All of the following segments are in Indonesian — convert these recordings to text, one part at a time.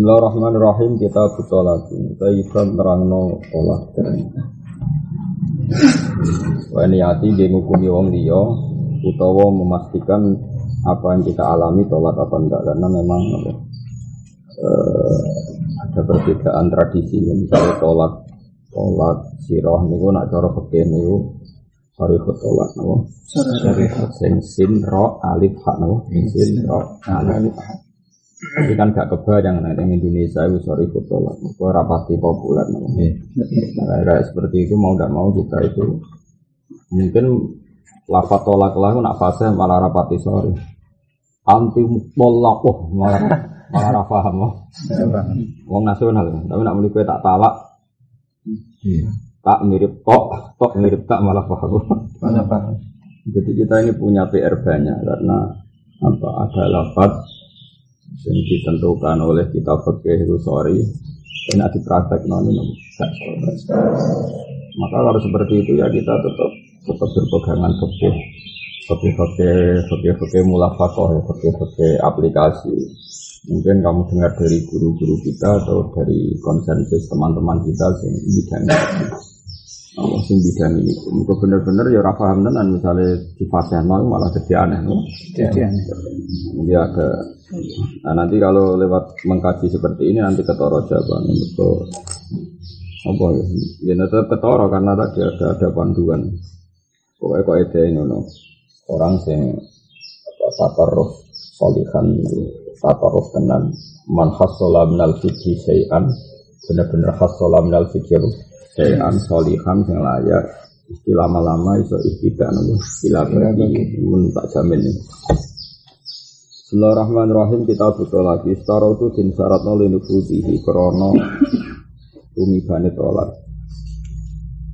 Bismillahirrahmanirrahim. Kita butuh lagi. Kita ikan terangno tolak. Wah niati dia ngukumi wong liya utawa memastikan apa yang kita alami tolak apa enggak. Karena memang eh, ada perbedaan tradisi. Misalnya tolak tolak siroh niku nak cara fikih niku sorry tolak napa sorry sing sin ro alif hak napa sin ro alif hak tapi kan gak kebayang nah, di Indonesia itu sorry tolak itu rapati populer napa nah, kayak seperti itu mau tidak mau kita itu mungkin lafat tolak lah nak fase malah rapati sorry. Anti tolak oh malah malah ra paham oh. wong nasional tapi nak muni kowe tak talak. Tak mirip tok tok mirip tak malah paham. Mana paham? jadi kita ini punya PR banyak karena apa ada lafat yang ditentukan oleh kita fikih itu sorry. Dan nanti praktek non ini gak sorry. maka kalau seperti itu ya kita tetap tetap berpegangan fikih. Fikih fikih fikih fikih mulafakoh ya fikih fikih aplikasi. Mungkin kamu dengar dari guru-guru kita atau dari konsensus teman-teman kita sing bidang ini Allah sing bidang ini Muka bener-bener ya ora paham tenan misalnya di fase nol malah jadi aneh no? Jadi aneh. Jadi ada Nah nanti kalau lewat mengkaji seperti ini nanti ketoro jawaban itu apa ya? Ya tetap ketoro karena tadi ada ada panduan. Pokoknya kok ada ini no. Orang sing apa taparruf solihan itu taparruf tenan man hassola minal fikhi syai'an bener-bener hassola minal fikhi syai'an solihan sing layak. Istilah lama-lama iso ihtidak nopo istilah berarti mun tak jamin. Bismillahirrahmanirrahim. Kita butuh lagi. Setara itu din syarat nol nufudihi Krono Tumibane tolak.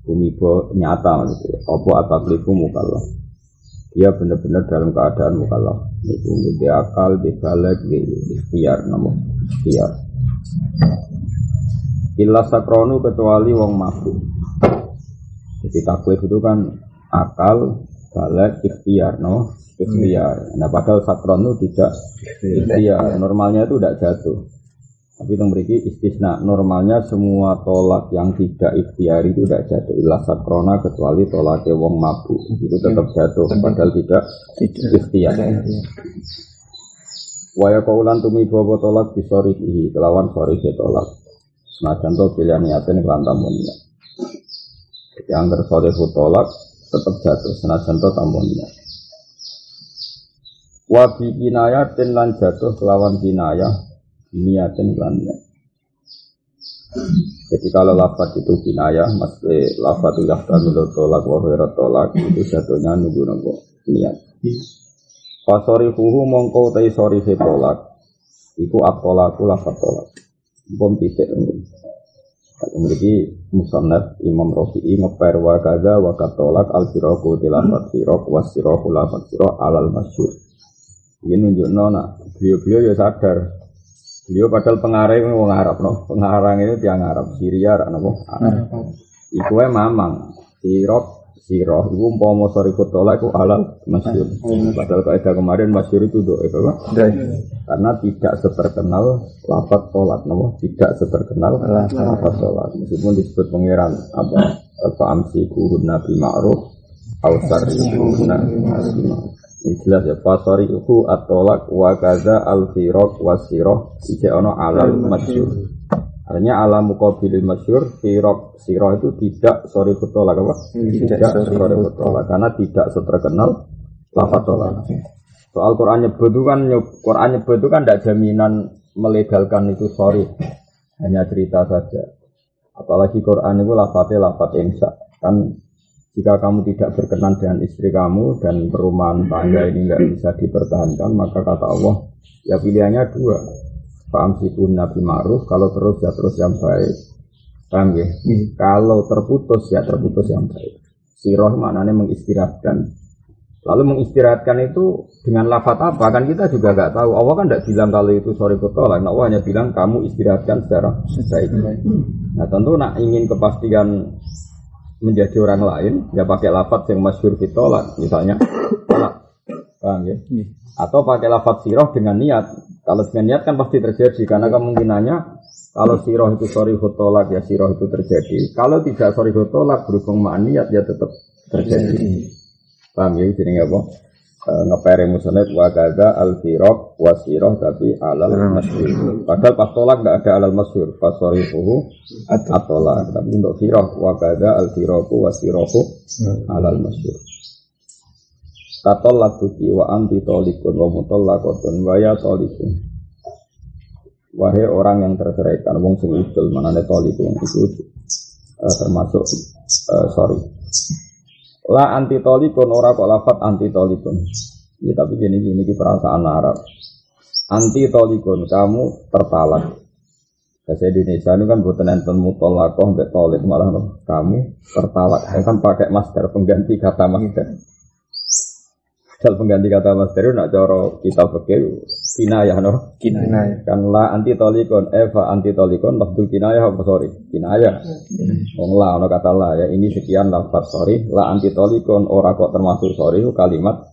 Tumiba nyata maksudnya. Apa ataklifu mukallaf Dia benar-benar dalam keadaan mukallaf Itu di akal, di balik, di ikhtiar Namun ikhtiar Illa sakronu kecuali wong mabuk Jadi taklif itu kan akal, balik, ikhtiar no ikhtiar. Nah padahal sakron itu tidak ikhtiar. Normalnya itu tidak jatuh. Tapi yang memiliki istisna. Normalnya semua tolak yang tidak ikhtiar itu tidak jatuh. Ilah sakrona kecuali tolaknya wong mabuk. Itu tetap jatuh. Padahal tidak ikhtiar. Waya kaulan tumi bawa tolak di sorihi. Kelawan sorihi tolak. Nah contoh pilihan niatnya kelan tamunnya. Jadi angker sorihi tolak tetap jatuh. Senajan to tamunnya. Wabi kinayatin lan jatuh kelawan kinayah niatin lan niat. Jadi kalau lafaz itu kinayah, mesti lafaz itu yahtamilu tolak wa khairat tolak itu jatuhnya nunggu nunggu niat. Pasori huhu mongko tai sori tolak. Iku atolaku lafaz tolak. Bom titik. Kata memiliki musannaf Imam Rafi'i ngeper wa kaza wa katolak al siroku tilafat sirok was siroku lafat sirok alal masyur. Ini nunjuk nona, beliau-beliau ya sadar. Beliau padahal pengarang ini wong Arab no, pengarang itu tiang Arab, Syria, Arab no, Arab. Wae mamang, sirok, siroh, iku umpama sori kutola iku halal masyur. Padahal kaidah kemarin masyur itu doa itu apa? Karena tidak seterkenal lafat tolak, no, tidak seterkenal lafat tolak. Meskipun disebut pangeran apa? Fa'amsi kuhun nabi ma'ruf, Ausar kuhun nabi ma'ruf. Ini jelas ya pasari uhu atolak wa kaza al firok wa siroh ije ono alal masyur artinya ala mukabilil masyur firok siroh itu tidak sorry tolak apa? Tidak sorry tolak karena tidak seterkenal lafaz tolak soal Quran nyebut itu kan Quran nyebut itu kan tidak jaminan melegalkan itu sorry. Hanya cerita saja. Apalagi Quran itu lafaznya lafaz insya kan jika kamu tidak berkenan dengan istri kamu dan perumahan tangga ini nggak bisa dipertahankan, maka kata Allah, ya pilihannya dua. Paham sikun Nabi Ma'ruf, kalau terus ya terus yang baik. Paham ya? Kalau terputus ya terputus yang baik. Siroh maknanya mengistirahatkan. Lalu mengistirahatkan itu dengan lafat apa? Kan kita juga nggak tahu. Allah kan tidak bilang kalau itu sorry kotolak. Nah, Allah hanya bilang kamu istirahatkan secara baik. Nah tentu nak ingin kepastian menjadi orang lain ya pakai lafat yang masyhur ditolak misalnya paham ya atau pakai lafat siroh dengan niat Kalau dengan niat kan pasti terjadi karena kemungkinannya kalau siroh itu sorry tolak ya siroh itu terjadi. Kalau tidak sorry tolak berhubung niat ya tetap terjadi. Paham ya jadi apa? E, ngepere musonnet wa gaza al firok wa siroh tapi alal masyur. Padahal pas tolak tidak ada alal masyur. Pas sorry fuhu atolak. Tapi untuk siroh wa gaza al firoku wa sirohu alal masyur. Katol lakuti wa anti tolikun wa mutolakotun wa ya tolikun. Wahai orang yang terceraikan, wong sing udul manane tolikun itu uh, termasuk uh, sorry. La anti tolikun ora kok lafat anti tolikun. Ya tapi gini gini di perasaan Arab. Anti tolikun kamu tertalak. Bahasa Indonesia ini kan buatan enten mutolakoh mbek tolik malah kamu tertalak. Saya kan pakai master pengganti kata master. Dal pengganti kata Mas Teru nak coro kita pakai kinayah no. Kinayah. Kan la anti tolikon, Eva anti tolikon, lafdul kinayah apa sorry? Kinayah. Wong la ono kata la ya ini sekian lafaz sorry. La anti tolikon ora kok termasuk sorry kalimat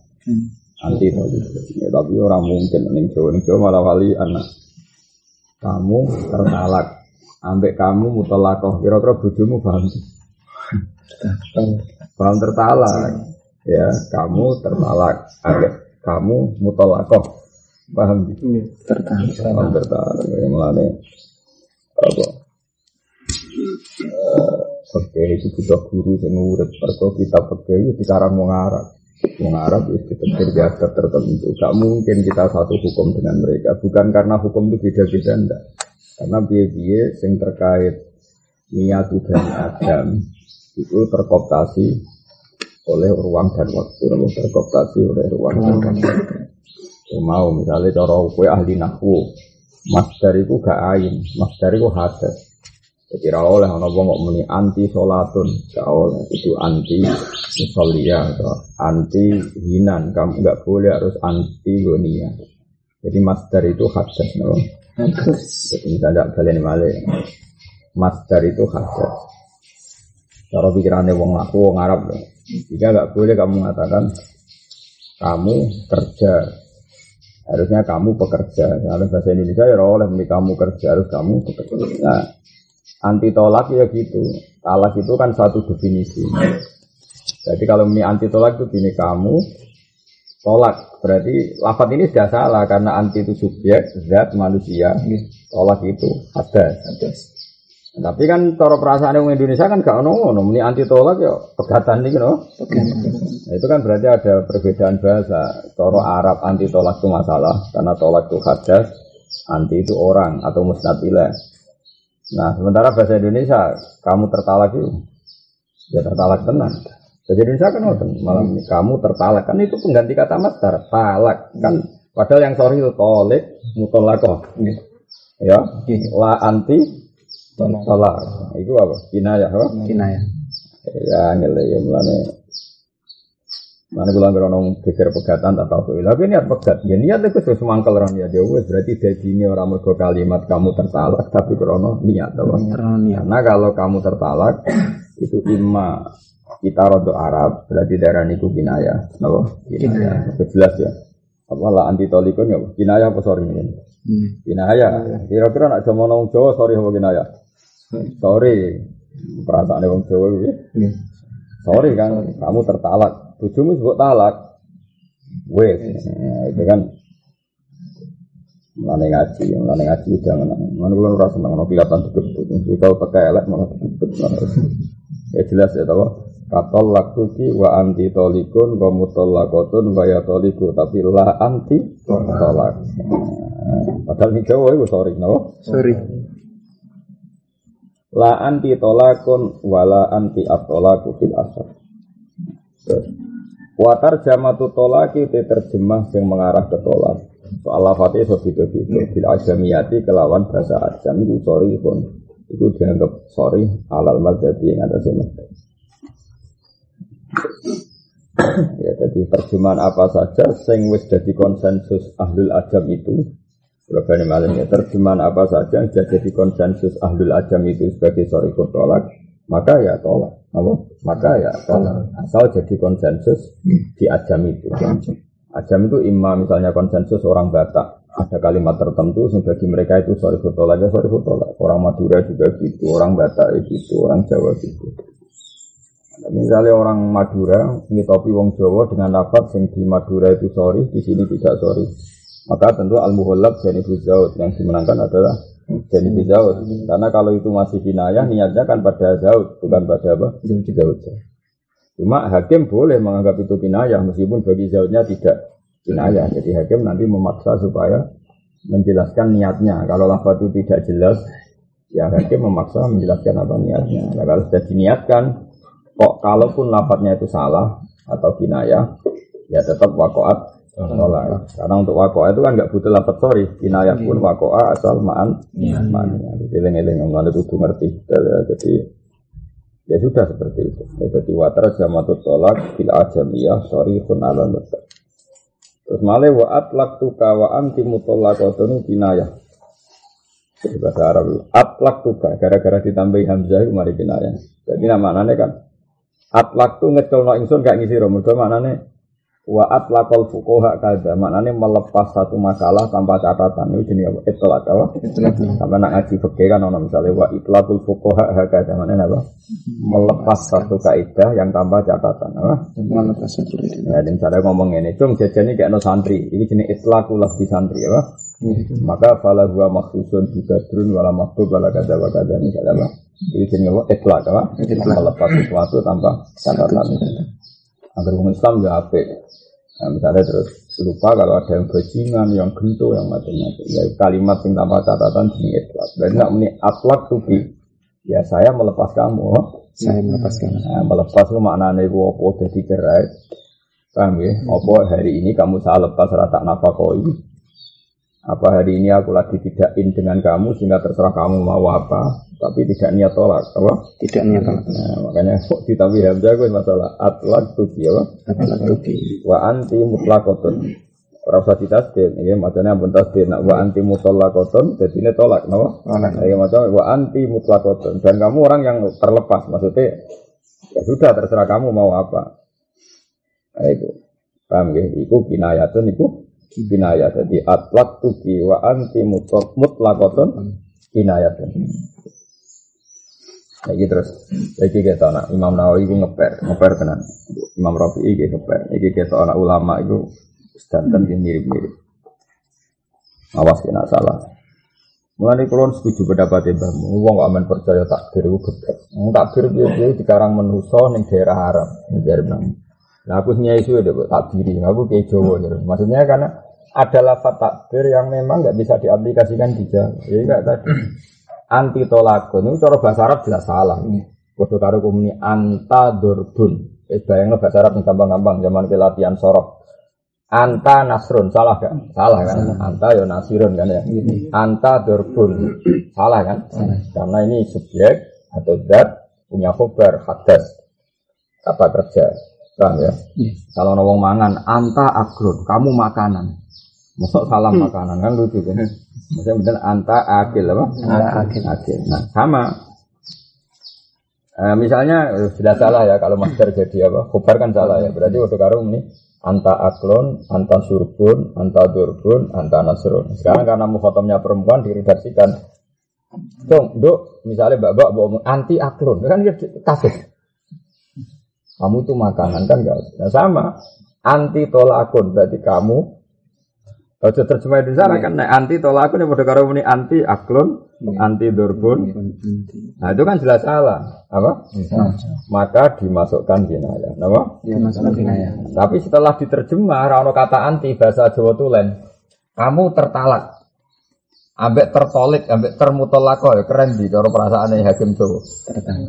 anti tolikon. Ya, tapi orang mungkin ning Jawa ning Jawa malah wali anak. Kamu tertalak. Ambek kamu mutolakoh. Kira-kira bojomu paham? Paham tertalak ya kamu tertalak. Agak kamu mutolakoh paham? Gitu tertalak. Paham tertalak. Ya melane. Apa? Oke, itu butuh guru yang ngurut. Perko kita pakai di sekarang mau ngarap, mau ngarap itu terbiasa tertentu. Gak mungkin kita satu hukum dengan mereka. Bukan karena hukum itu beda-beda, enggak. Karena biaya-biaya yang terkait niat dan adam itu terkoptasi oleh ruang dan waktu namun terkooptasi oleh ruang dan waktu. Ya, mau misalnya cara kue ahli nahwu master itu gak ain master itu hadas. Jadi ra oleh ana wong muni anti salatun gak oleh. Itu anti musolia atau anti hinan. Kamu gak boleh harus anti gonia jadi master itu hadas no? jadi misalnya kalian malah master itu hadas. Cara pikirannya wong aku wong Arab loh jika nggak boleh kamu mengatakan kamu kerja, harusnya kamu pekerja. Kalau bahasa Indonesia ya oleh kamu kerja harus kamu pekerja. Nah, anti tolak ya gitu. Talak itu kan satu definisi. Jadi kalau ini anti tolak itu gini kamu tolak berarti lafat ini sudah salah karena anti itu subjek zat manusia tolak itu ada. Tapi kan cara perasaan orang Indonesia kan gak ono ngono, ini anti tolak ya pegatan nih no. Nah, itu kan berarti ada perbedaan bahasa. Cara Arab anti tolak itu masalah karena tolak itu hadas, anti itu orang atau musnadilah. Nah, sementara bahasa Indonesia kamu tertalak itu ya tertalak tenang. Bahasa Indonesia kan ngoten, malam ini kamu tertalak kan itu pengganti kata masdar, talak kan padahal yang sorry itu tolik mutolakoh. Ya, la anti Tolak. Itu apa? Kinayah apa? Kinayah. Ya ngele ya mulane. Mana kula ngira nong geger pegatan tak tahu. Tapi niat pegat. Ya niat itu sesuai semangkal orang ya dewe berarti jadi ini orang mergo kalimat kamu tertalak tapi krono niat apa? niat. Karena kalau kamu tertalak itu imma kita rodo Arab berarti daerah niku kinayah. Apa? Kinayah. Jelas ya. Apa lah anti tolikon ya? Kinayah apa sorry ini? Hmm. Kinayah. Kira-kira nak jaman nong Jawa sorry apa kinayah? Sorry, perasaan wong Jawa gitu. Sorry kan, kamu tertalak. Bujumu sebut talak. Wes, nah, itu kan Mulane ngaji, mulane ngaji jangan. Mulane kula ora seneng ono kelihatan deket. Kita pakai elek malah deket. Ya jelas ya tahu. Katol lakuki wa anti tolikun wa mutolakotun wa ya toliku tapi la anti tolak. Padahal Jawa itu sorry, no? Sorry. La anti tolakun wala anti atolaku fil asar. Watar jamatu tolaki te terjemah yang mengarah ke tolak. Soal lafati so gitu gitu. Fil ajamiyati kelawan bahasa ajam itu sorry pun. Itu dianggap sorry alal madzhabi yang ada sini. ya jadi terjemahan apa saja sing wis jadi konsensus ahlul ajam itu Beragam malam ya terjemahan apa saja yang jadi konsensus ahlul ajam itu sebagai sorry tolak? Maka ya tolak. Apa? maka ya tolak. Asal jadi konsensus di ajam itu. Ajam. Itu imam misalnya konsensus orang Batak. Ada kalimat tertentu sehingga bagi mereka itu sorry foto lagi sorry foto lagi orang Madura juga gitu orang Batak gitu orang Jawa gitu. Misalnya orang Madura ngitopi wong Jawa dengan lafaz yang di Madura itu sorry di sini tidak sorry maka tentu al muhallab jadi Zaud yang dimenangkan adalah jadi Zaud karena kalau itu masih kinayah niatnya kan pada Zaud bukan pada apa Zaud cuma hakim boleh menganggap itu kinayah meskipun bagi Zaudnya tidak kinayah. Jadi hakim nanti memaksa supaya menjelaskan niatnya. Kalau lafaz itu tidak jelas, ya hakim memaksa menjelaskan apa niatnya. Nah, kalau sudah diniatkan, kok kalaupun lafaznya itu salah atau kinayah, ya tetap wakoat menolak. Karena untuk wakoa itu kan nggak butuh lafaz sorry, kinayah pun wakoa asal maan, maan. Jadi eling-eling nggak butuh ngerti. Jadi ya sudah seperti itu. Jadi water jamatut tolak bila ajamiyah sorry pun alam Terus male wa atlak tuka wa anti mutallaqatun kinayah. Jadi bahasa Arab atlak tuka gara-gara ditambahi hamzah itu mari kinayah. Jadi nama kan atlak tu ngecelno ingsun gak ngisi ro mergo maknane Wa atlaqal fuqaha kada maknanya melepas satu makalah tanpa catatan itu jenis apa? Itlaq apa? Sampai nak ngaji fikih kan ono misalnya wa itlaqul fuqaha hakada maknanya apa? Melepas satu kaidah yang tanpa catatan apa? Melepas satu Ya, dan cara ngomong ini, cung jajani kayak no santri, ini jenis itlaqul di santri apa? Maka fala huwa maksusun di badrun wala maktub wala kada wa kada misalnya apa? Ini jenis apa? Itlaq apa? Melepas sesuatu tanpa catatan. Agar orang Islam ya apa? Nah, misalnya terus lupa kalau ada yang bajingan, yang gento, yang macam-macam. Ya, kalimat yang tanpa catatan jenis itlak. Dan tidak meni atlak tuki. Ya saya melepas kamu. Saya melepas kamu. Nah, melepas itu maknanya itu apa jadi cerai. Paham ya? Apa hari ini kamu saya lepas rata nafakoi. Apa hari ini aku lagi tidak in dengan kamu sehingga terserah kamu mau apa, tapi tidak niat tolak, apa? Tidak niat tolak. Nah, makanya kok ditambah hamzah gue masalah atlak tuki apa? Atlak tuki. Wa anti mutlakotun. Ora usah ditasdid, ya macamnya ampun tasdid. Nak wa anti mutlakotun, jadi ini tolak, no? Tolak. Ya macam wa anti mutlakotun. Dan kamu orang yang terlepas, maksudnya ya sudah terserah kamu mau apa. Nah, itu. Paham ya? Iku kinayatun, iku kinayah jadi atlat tuki wa anti mutlak mutlakotun kinayah Lagi terus, lagi kita anak Imam Nawawi itu ngeper, ngeper tenan. Imam Rafi itu ngeper. Lagi kita anak ulama itu sedanten yang mirip-mirip. Awas kena salah. Mulai kulon setuju pendapat Mbah Wong aman percaya takdir itu geblek. Takdir dia dia dikarang menuso ning daerah Arab, ning daerah Nah aku nyai isu ya takdiri, aku kayak Jawa. Maksudnya karena ada lafat takbir yang memang nggak bisa diaplikasikan di Jawa. Jadi kayak tadi anti tolakun itu cara bahasa Arab jelas salah. Bodoh karo kumuni anta durbun. Eh bayang bahasa Arab yang gampang-gampang zaman ke latihan sorok. Anta nasrun salah kan? Salah kan? Anta ya nasirun kan ya. Anta durbun salah kan? Karena ini subjek atau zat punya khobar hadas kata kerja. Kan ya? Kalau nawang mangan, anta akrun, kamu makanan. Masuk salam hmm. makanan kan lucu kan. Maksudnya benar anta akil apa? Akil. akil. Nah sama. Eh, misalnya eh, sudah salah ya kalau master jadi apa? Kubar kan salah ya. Berarti waktu karung ini anta aklon, anta surbun, anta durbun, anta nasrun. Sekarang karena mukhotomnya perempuan diredaksikan. Dong, dok, misalnya mbak mbak anti aklon, kan dia kafir. Kamu itu makanan kan enggak? Nah sama, anti tolakun berarti kamu Ojo terjemah Indonesia iya. kan nek anti tolak aku nih pada karo ini anti aklon, iya. anti durbun. Nah itu kan jelas salah, apa? Iya. Maka dimasukkan kinayah, apa? Dimasukkan kinayah. Tapi setelah diterjemah, rano kata anti bahasa Jawa tulen, kamu tertalak, ambek tertolik, ambek termutolako ya keren di cara perasaan hakim Jawa.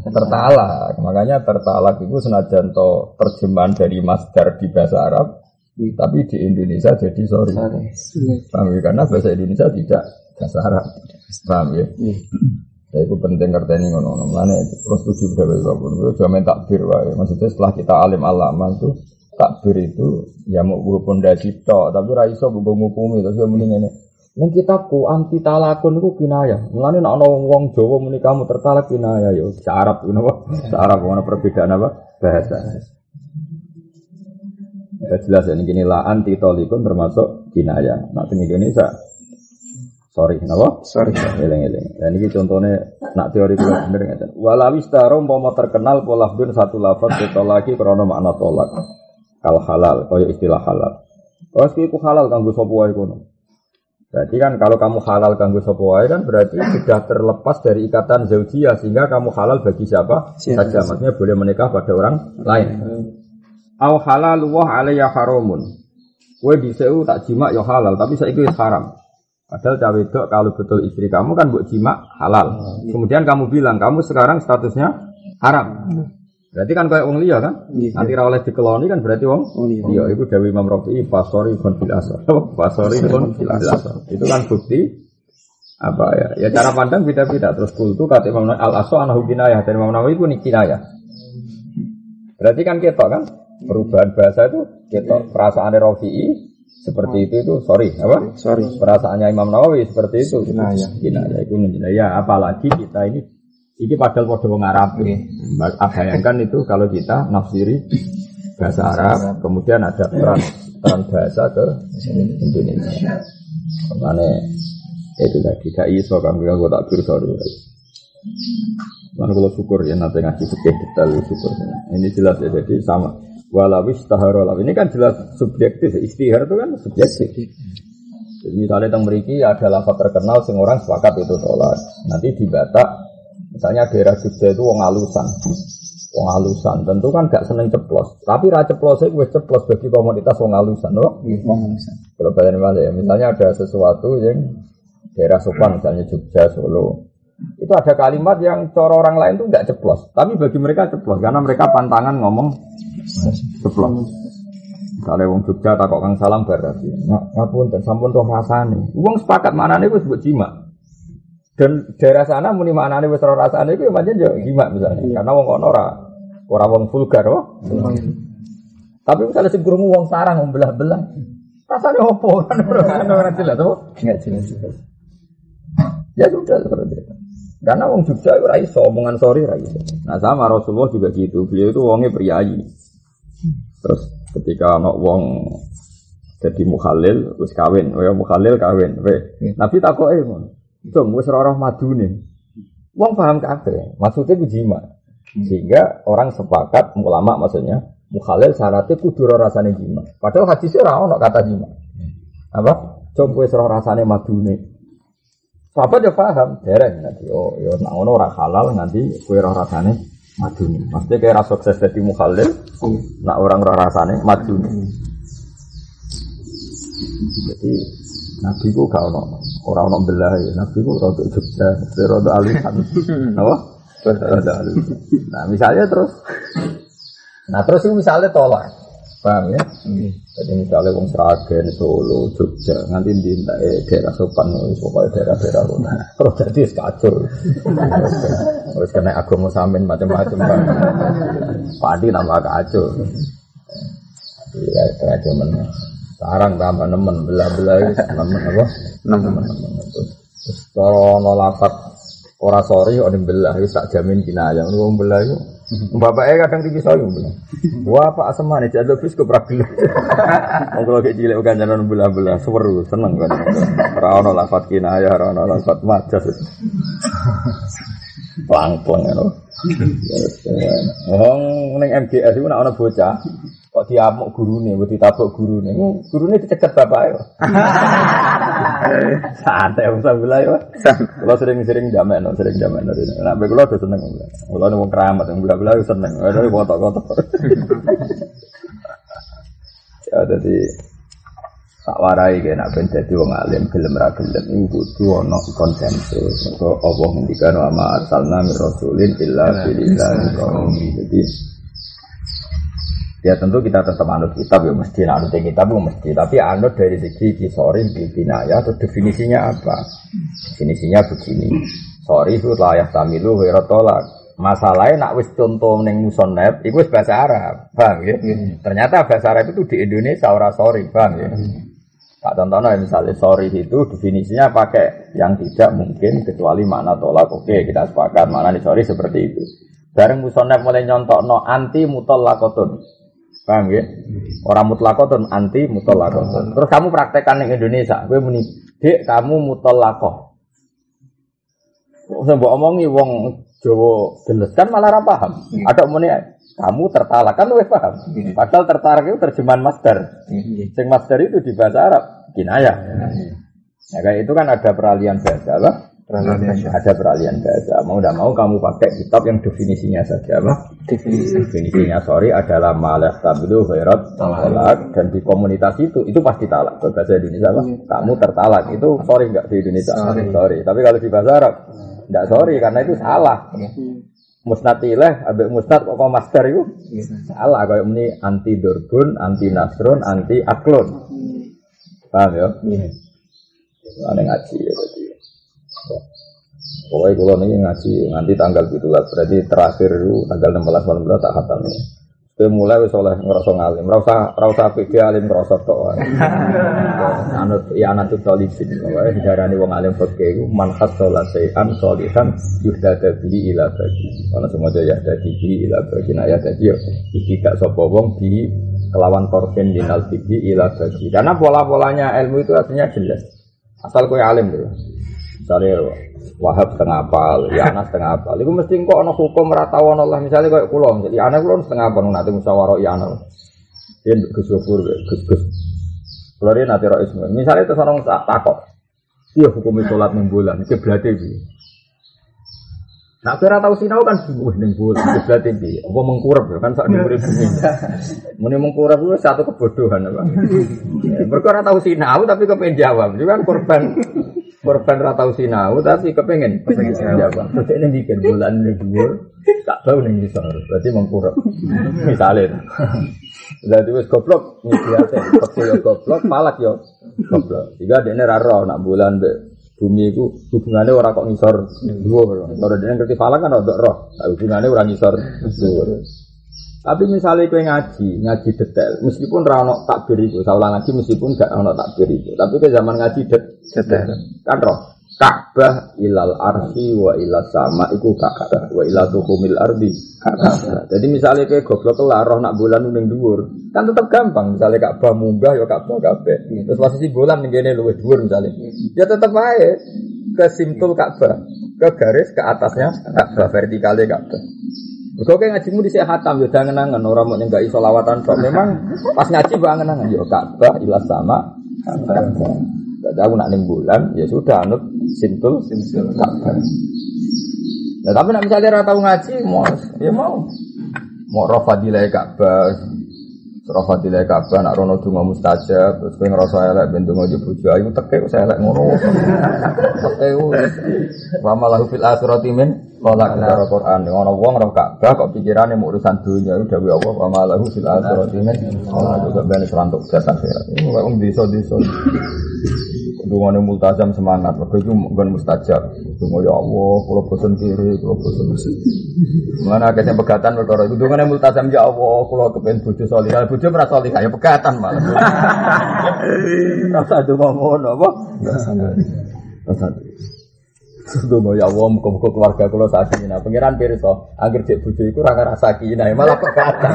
Tertalak. Makanya tertalak itu senajan to terjemahan dari masdar di bahasa Arab tapi di Indonesia jadi sorry. Paham ya? Karena bahasa Indonesia tidak bahasa Arab. Paham ya? Saya itu penting ngerti ngono ngono. Mana terus tujuh berapa apa pun. Itu cuma takbir wae. Maksudnya setelah kita alim alama itu takbir itu ya mau gue pondasi to, tapi raiso gue ngukumi terus gue mending ini. Neng kitabku anti talakun itu kinaya. Mulane nak ana wong Jawa muni kamu tertalak kinaya yo. Arab napa? Arab mana perbedaan apa? Bahasa. Ya jelas ya, ini lah anti tolikun termasuk kinaya. Nah, di Indonesia Sorry, kenapa? Sorry. Eleng eleng. Dan ini contohnya nak teori itu bener ngeten. Walawis taro mau terkenal pola bin satu lafaz kita lagi krono makna tolak. Kal halal, kaya istilah halal. Terus itu halal kanggo sapa wae kono. Berarti kan kalau kamu halal kanggo sapa kan berarti sudah terlepas dari ikatan zaujiyah sehingga kamu halal bagi siapa saja. Maksudnya boleh menikah pada orang lain. Au halal wa alayya haramun. Kue diseu tak jima ya halal, tapi saya wis haram. Padahal cawe wedok kalau betul istri kamu kan buat jima halal. Kemudian kamu bilang kamu sekarang statusnya haram. Berarti kan kayak wong liya kan? Iya. Nanti ra oleh dikeloni kan berarti wong Oh, iya. Iya, itu Dewi Imam Rafi'i fasori kon bil asar. Fasori kon bil asar. Itu kan bukti apa ya? Ya cara pandang beda-beda. Terus kultu kata Imam al aso anahu kinayah dan Imam Nawawi itu kinayah. Berarti kan ketok kan? Perubahan bahasa itu ketok. Perasaan Rafi'i seperti itu itu sorry apa? Sorry. Perasaannya Imam Nawawi seperti itu. Kinayah. Kinayah itu kinayah. Apalagi kita ini ini padahal pada wong Arab nih. Bayangkan itu kalau kita nafsiri bahasa Arab, kemudian ada peran peran bahasa ke Indonesia. Makanya itu lagi gak iso kan gue tak biru sorry. Lalu kalau syukur ya nanti ngasih fikih detail syukur. Ini jelas ya jadi sama. Walawis taharolah ini kan jelas subjektif. Istihar itu kan subjektif. Jadi misalnya tentang meriki ada lafaz terkenal sing orang sepakat itu tolak. Nanti di Batak, misalnya daerah Jogja itu wong alusan. Wong alusan tentu kan gak seneng ceplos. Tapi ra ceplos itu wis ceplos bagi komoditas wong alusan, loh. Wong bisa. Kalau balik ya, misalnya ada sesuatu yang daerah sopan, misalnya Jogja, Solo, itu ada kalimat yang cara orang lain tuh nggak ceplos, tapi bagi mereka ceplos karena mereka pantangan ngomong ceplos. Misalnya wong Jogja takok kang salam berarti, nggak ngapun dan sampun roh rasane. Wong sepakat mana nih wis buat jima. Dan daerah sana muni mana nih wis roh rasane itu macam yo jima misalnya, karena wong kono ora ora wong vulgar, oh. Tapi misalnya sing krungu wong sarang wong belah-belah. Rasanya opo kan orang orang jelas apa? Enggak jelas. Ya sudah seperti itu. Karena wong Jogja itu rai omongan sorry rai. Nah sama Rasulullah juga gitu. Beliau itu wongnya priayi. Terus ketika anak wong jadi mukhalil terus kawin, ya mukhalil kawin. Weh, Nabi takok eh ngono. Dong wis roh madune. Wong paham kabeh. Maksudnya ku jima. Sehingga orang sepakat ulama maksudnya mukhalil syaratnya kudu rasane jima. Padahal hadisnya ora ono kata jima. Apa? Coba wis ora rasane madune. Sahabat ya paham, dereng nanti. Oh, ya nak ngono ora halal nanti kue roh rasane maduni. Maksudnya kayak rasa sukses jadi mukhalil, nak orang roh rasane maduni. Jadi Nabi ku gak ono orang ono ya. Nabi ku rada Jogja, rada alisan. Apa? Rada alisan. Nah misalnya terus, nah terus itu misalnya tolak, paham ya? Jadi misalnya wong Sragen, Solo, Jogja, nanti di eh, daerah sopan, wis pokoknya daerah-daerah kono. Terus jadi kacau. Terus kena agama samin macam-macam kan. Padi tambah kacau. Iya, kacau men. Sekarang tambah nemen, belah-belah wis nemen apa? Nemen, nemen. Terus terus kalau nolafat ora sorry, orang belah, wis tak jamin kinayah. Wong belah itu Bapaknya kadang tinggi saya bilang, wah pak asem mana jadi bis ke pragil. Kalau kayak cilik bukan jalan belah-belah, seru, seneng kan. Rano lafat kinayah, rano lafat majas. Pelang-pelang ya loh. Wong neng MGS itu nak bocah kok diamuk gurune, mbok ditabuk gurune. Gurune dicegat bapake. Santai wong sebelah ya. Kalau sering-sering jamek, no, sering jamek. No, nah, baik kalau tuh seneng. Kalau nih mau keramat, yang belah-belah seneng. Ada kotok-kotok. ya, jadi tak warai kayak nak ben dadi wong alim gelem ra gelem iku kudu ana konsensus. Kok Allah ngendikan wa ma arsalna rasulin illa billahi qaumi. Jadi ya tentu kita tetap anut kitab ya mesti anut kitab ya mesti. Tapi anut dari segi kisori binaya atau definisinya apa? Definisinya begini. Sorry itu layak tamilu tolak masalahnya nak wis contoh neng musonep itu wis bahasa Arab paham ya? Ternyata bahasa Arab itu di Indonesia ora sorry paham ya? Tak contohnya misalnya sorry itu definisinya pakai yang tidak mungkin kecuali makna tolak. Oke kita sepakat makna nih sorry seperti itu. Bareng musonef mulai nyontok no anti mutol lakotun. Paham ya? Orang mutlakotun anti mutlakotun. Terus kamu praktekkan di Indonesia, gue muni, dek kamu mutlakoh. Saya omongi wong Jawa geles kan malah ora paham. Ada muni kamu tertalak kan paham. Padahal tertarik itu terjemahan master. Sing master itu di bahasa Arab kinayah. Ya kayak itu kan ada peralihan bahasa apa? Ada peralihan bahasa. Mau tidak mau kamu pakai kitab yang definisinya saja apa? Definisi. Definisinya sorry adalah malah tabilu khairat talak dan di komunitas itu itu pasti talak. Kalau bahasa Indonesia apa? Kamu tertalak itu sorry nggak di Indonesia? Sorry. Tapi kalau di bahasa Arab nggak sorry karena itu salah. Musnatilah, abek musnat kok master itu salah. Kayak ini anti durbun, anti nasrun, anti aklon. Paham ya? Ada ngaji ya. Pokoknya kalau ini ngaji nanti tanggal gitu lah. Berarti terakhir itu tanggal 16 malam tak khatam. Saya mulai wis oleh ngerasa ngalim, rasa rasa PD alim ngerasa tok. Anut ya anut solihin, wae diarani wong alim fikih iku man khasala sayan solihan yuhdada bihi ila bagi. Ana semua ya dadi bihi ila bagi nah ya dadi yo iki gak sapa wong di kelawan korben dinal bihi ila bagi. Karena pola-polanya ilmu itu artinya jelas. Asal kowe alim bro. Misalnya Wahab setengah apal, ya anak setengah apal. Itu mesti kok ana hukum ratau Allah misalnya kayak kulo, jadi anak kulo setengah apal nanti musyawarah ya anak. Dia Gus Gofur, Gus Gus. Kulo dia nanti ismu. Misalnya itu seorang takok, iya hukum sholat enam bulan, itu berarti bi. Nah, kira tahu sinau kan wah ning bulan itu berarti bi. Apa mengkurap ya kan sak dhuwure bumi. Muni mengkurap itu satu kebodohan apa. Mereka ora tahu sinau tapi kepengen jawab. Itu kan korban korban ra tau sinau tapi kepengen kepengen jawab. Terus ini bikin bulan ini dhuwur, tak tahu ning iso. Berarti mengkurap. Misalnya. Jadi wis goblok nyediate, kok yo goblok, palak yo goblok. Jika dene ra roh nak bulan be bumi itu hubungannya orang kok ngisor dhuwur. Kalau dene ngerti falak kan ora roh, hubungannya orang ngisor dhuwur. Tapi misalnya kue ngaji, ngaji detail, meskipun rano takbir itu, saya ulang ngaji meskipun gak rano takbir itu, tapi ke zaman ngaji det detail, kan roh. Ka'bah ilal arsi wa ilal sama iku Ka'bah wa ilal tukumil ardi Ka'bah. Jadi misalnya kayak goblok lah roh nak bulan ning dhuwur, kan tetap gampang. Misalnya Ka'bah munggah ya Ka'bah kabeh. Terus posisi bulan ning kene luwih dhuwur misalnya. Ya tetap aja ke simtul Ka'bah, ke garis ke atasnya Ka'bah vertikalnya Ka'bah. Kau kayak ngajimu di hatam ya jangan nangan orang mau nyenggak isolawatan kok. Memang pas ngaji banget nangan yo Ka'bah ilas sama. Jadi aku nak ning bulan ya sudah anut sintul sintul Ka'bah. Nah, tapi nak misalnya rata tahu ngaji mau ya mau mau roh fadilah Ka'bah roh fadilah Ka'bah nak rono donga mustajab terus kowe ngrasa elek ben donga yo ayu teke saya elek ngono. Teke wa malahu fil akhirati min Kolak cara Quran, ngono wong roh Ka'bah kok pikirane mau urusan dunia itu dawuh Allah wa malahu fil akhirati min juga ben serantuk jasa akhirat. Ini wong desa-desa. Dungane multazam semangat, mergo iku nggon mustajab. Dungo ya Allah, kula bosen kiri, kula mesti. Mana akeh sing pegatan perkara iku dungane multazam ya Allah, kula kepen bojo salihah. Bojo ora salihah ya pegatan malah. Rasa donga ngono apa? Rasa Sedonga ya Allah, muka-muka keluarga kula sakinah. Pangeran pirsa, anggere cek bojo iku ora ngrasa sakinah, malah pegatan.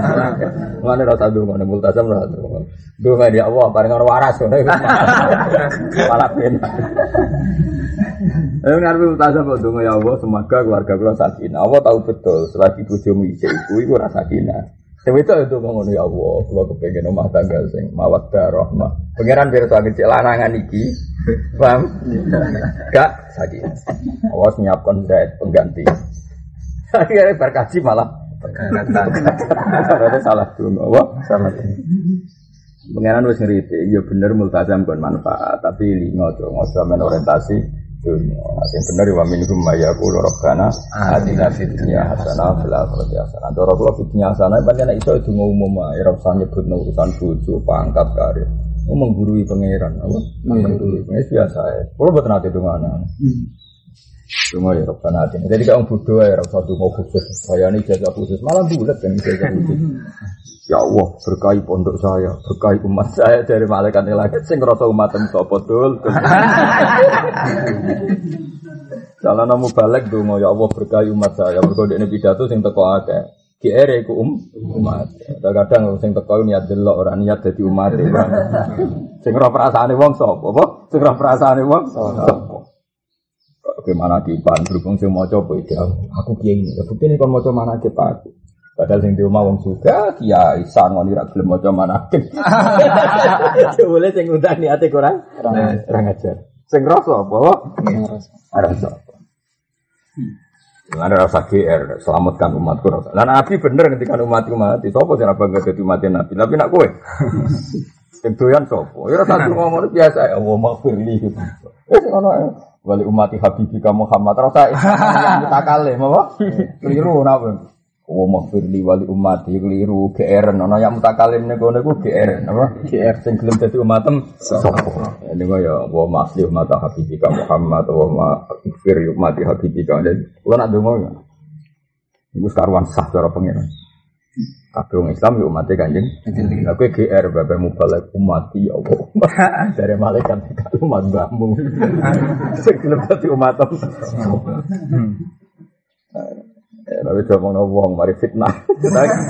Mane rasa donga multazam ora donga. Donga ya Allah, bareng ora waras. Malah penak. Eh ngarepe multazam kok donga ya Allah, semoga keluarga kula sakinah. Allah tahu betul, selagi bojomu isih iku iku ora sakinah. Sing itu itu ngono ya Allah, kula kepengin omah tangga sing mawaddah rahmah. Pangeran pirsa anggere cek lanangan iki. Paham? Gak sakit. Awas nyiapkan diet pengganti. Akhirnya berkaji malah Berarti salah dulu, apa? Salah. Pengenan wis ngerti, ya bener multazam kon manfaat, tapi lingo tuh ngojo men orientasi dunia. Sing bener wa minhum mayaqulu rabbana atina fid dunya hasanah fil akhirati hasanah. Dora kula fid dunya hasanah pancen iso itu umum ae ora usah nyebut urusan bojo, pangkat karir. Menggurui pangeran, apa? Menggurui pangeran biasa ya. Kalau buat nanti dengan Cuma ya Rabbana hati. Jadi kalau bodoh ya Rabbana mau khusus. Saya ini jaga khusus. Malah bulat kan jaga khusus. Ya Allah, berkahi pondok saya, berkahi umat saya dari malaikat langit. Sing rasa umat yang sopo dul. Kalau namu balik dungo ya Allah berkahi umat saya. Berkode ini pidato sing teko akeh. GR iku um umat. Kadang-kadang sing teko niat delok ora niat dadi umat. Sing ora perasaane wong sapa? Apa? Sing ora perasaane wong sapa? Bagaimana kipan berhubung sing maca apa itu? Aku kiai ini. Bukti ini kon maca mana Pak? Padahal sing di rumah wong juga kiai sangon ora gelem maca manakib. Boleh sing udah niate kurang kurang ajar. Sing rasa apa? Rasa. Ada rasa GR, selamatkan umatku rasa. Dan Nabi bener ketika umatku mati. Sopo sih apa gak jadi mati Nabi? Tapi nak kue. Sing doyan sopo? Ya rasa ngomong biasa ya. Allah maghfirli gitu. Eh ngono ya. Wali umati habibika Muhammad. Rasa yang kita kalih, apa? Keliru napa? Wa maghfirli wali umati keliru GR ono yang mutakalim niku niku GR apa? GR sing gelem dadi umatem sapa niku ya wa masli umat habibika Muhammad wa ma maghfir umati habibika dan kula nak donga ya. Niku karuan sah cara pengiran Kabeh wong Islam yo umate Kanjeng. Lah kowe GR bapak mubalek umati ya Allah. Dari malaikat kalau umat mbahmu. Sing gelem dadi umatem. Ya, tapi coba ngomong, mari fitnah.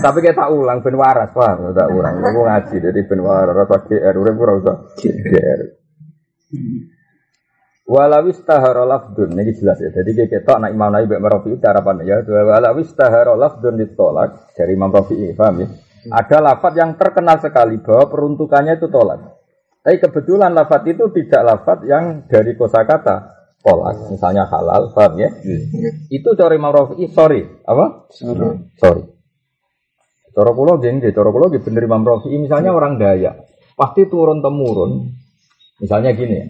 tapi kita ulang ben waras, wah, tak ulang. Aku ngaji, jadi ben waras, rasa GR, udah pura usah GR. Walawis tahara lafdun, ini jelas ya. Jadi kita ketok anak Imam Nawawi Mbak Rafi cara pandang ya. Walawis tahara lafdun ditolak dari Imam Rafi, paham ya? Ada lafat yang terkenal sekali bahwa peruntukannya itu tolak. Tapi kebetulan lafat itu tidak lafat yang dari kosakata tolak, misalnya halal, paham ya? Hmm. Itu cara Imam Rafi'i, sorry, apa? Sorry. Sorry. Cara kula nggih, cara kula bener Imam Rafi'i, misalnya orang Dayak, pasti turun temurun. Misalnya gini ya.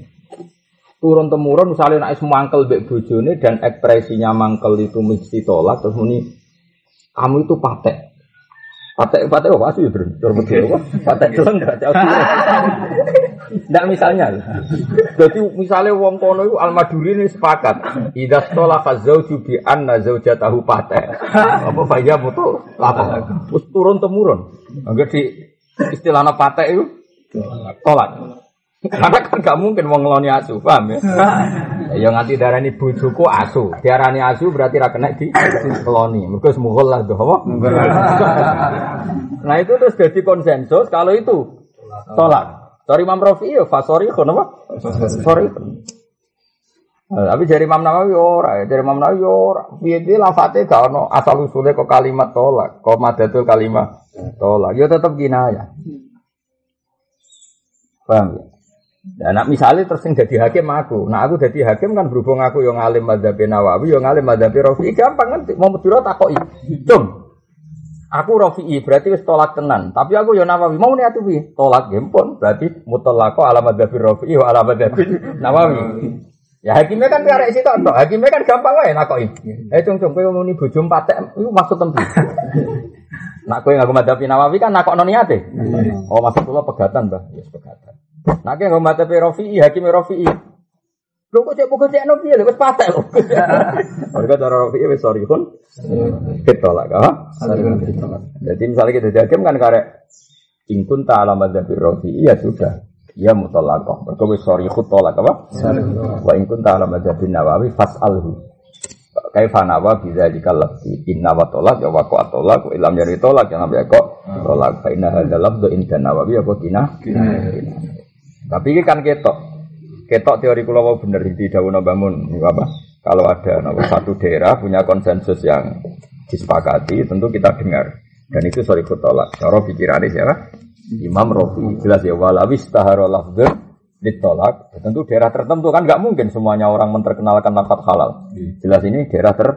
Turun temurun misalnya nek mangkel mbek bojone dan ekspresinya mangkel itu mesti tolak terus muni kamu itu patek. Patek patek apa sih bro? Tur betul apa? Patek doang enggak jauh. Enggak misalnya. Jadi misalnya wong kono itu al maduri ini sepakat. Idza stola fazauju bi anna zaujatahu patek. Apa faya betul? Apa? Terus turun temurun. Enggak di istilahnya patek itu tolak. Karena kan gak mungkin wong ngeloni asu, paham ya? Ya nganti darani bojoku asu. Diarani asu berarti ra kena di keloni. Mergo semuhul lah apa? Nah itu terus jadi konsensus kalau itu tolak. Sorry Imam Rafi ya fasori kon apa? Sorry. Tapi dari Imam Nawawi ora ya, dari Imam Nawawi ora. Piye-piye lafate gak ono asal usule kok kalimat tolak, kok madatul kalimat tolak. Ya tetep ya. Paham ya? Dan nak misalnya terus yang jadi hakim aku, nah aku jadi hakim kan berhubung aku yang alim madhabi nawawi, yang alim madhabi rofi, gampang kan mau meduro takoi, cung. Aku rofi berarti wis tolak tenan, tapi aku yang nawawi mau nih atuh tolak gempon berarti mutalako alam madhabi rofi, wa alam madhabi nawawi. Ya hakimnya kan karek sih tok, hakimnya kan gampang wae nakoi. Eh cung cung kowe muni bojo patek, itu maksud tempi. Nak kowe ngaku madhabi nawawi kan nakok niate. Oh maksud kula pegatan, Mbah. Ya yes, pegatan. Ki ngomong mata Rafi'i, hakim Rafi'i. Lho kok cek buku cek no piye lho wis patek lho. Mergo cara Rafi'i wis sorry kun. Ditolak ha. Jadi misalnya kita jadi hakim kan karek ingkun ta'ala madzhabi Rafi'i ya sudah. Ya mutallaqah. Mergo wis sorry khut tolak apa? Wa ingkun ta'ala madzhabi Nawawi fas'alhu. Kaifa nawa bisa jika lebih inna wa tolak ya wa qat tolak ilam yari tolak ya nabi kok tolak fa inna hadza lafdhu inda nawawi apa kina tapi ini kan ketok. Ketok teori kulo mau bener di daun bangun apa? Kalau ada nomor satu daerah punya konsensus yang disepakati, tentu kita dengar. Dan itu sorry kutolak. Cara pikirannya siapa? Imam Rofi jelas ya walawis taharo lafdun ditolak. Tentu daerah tertentu kan nggak mungkin semuanya orang menterkenalkan lafat halal. Jelas ini daerah ter.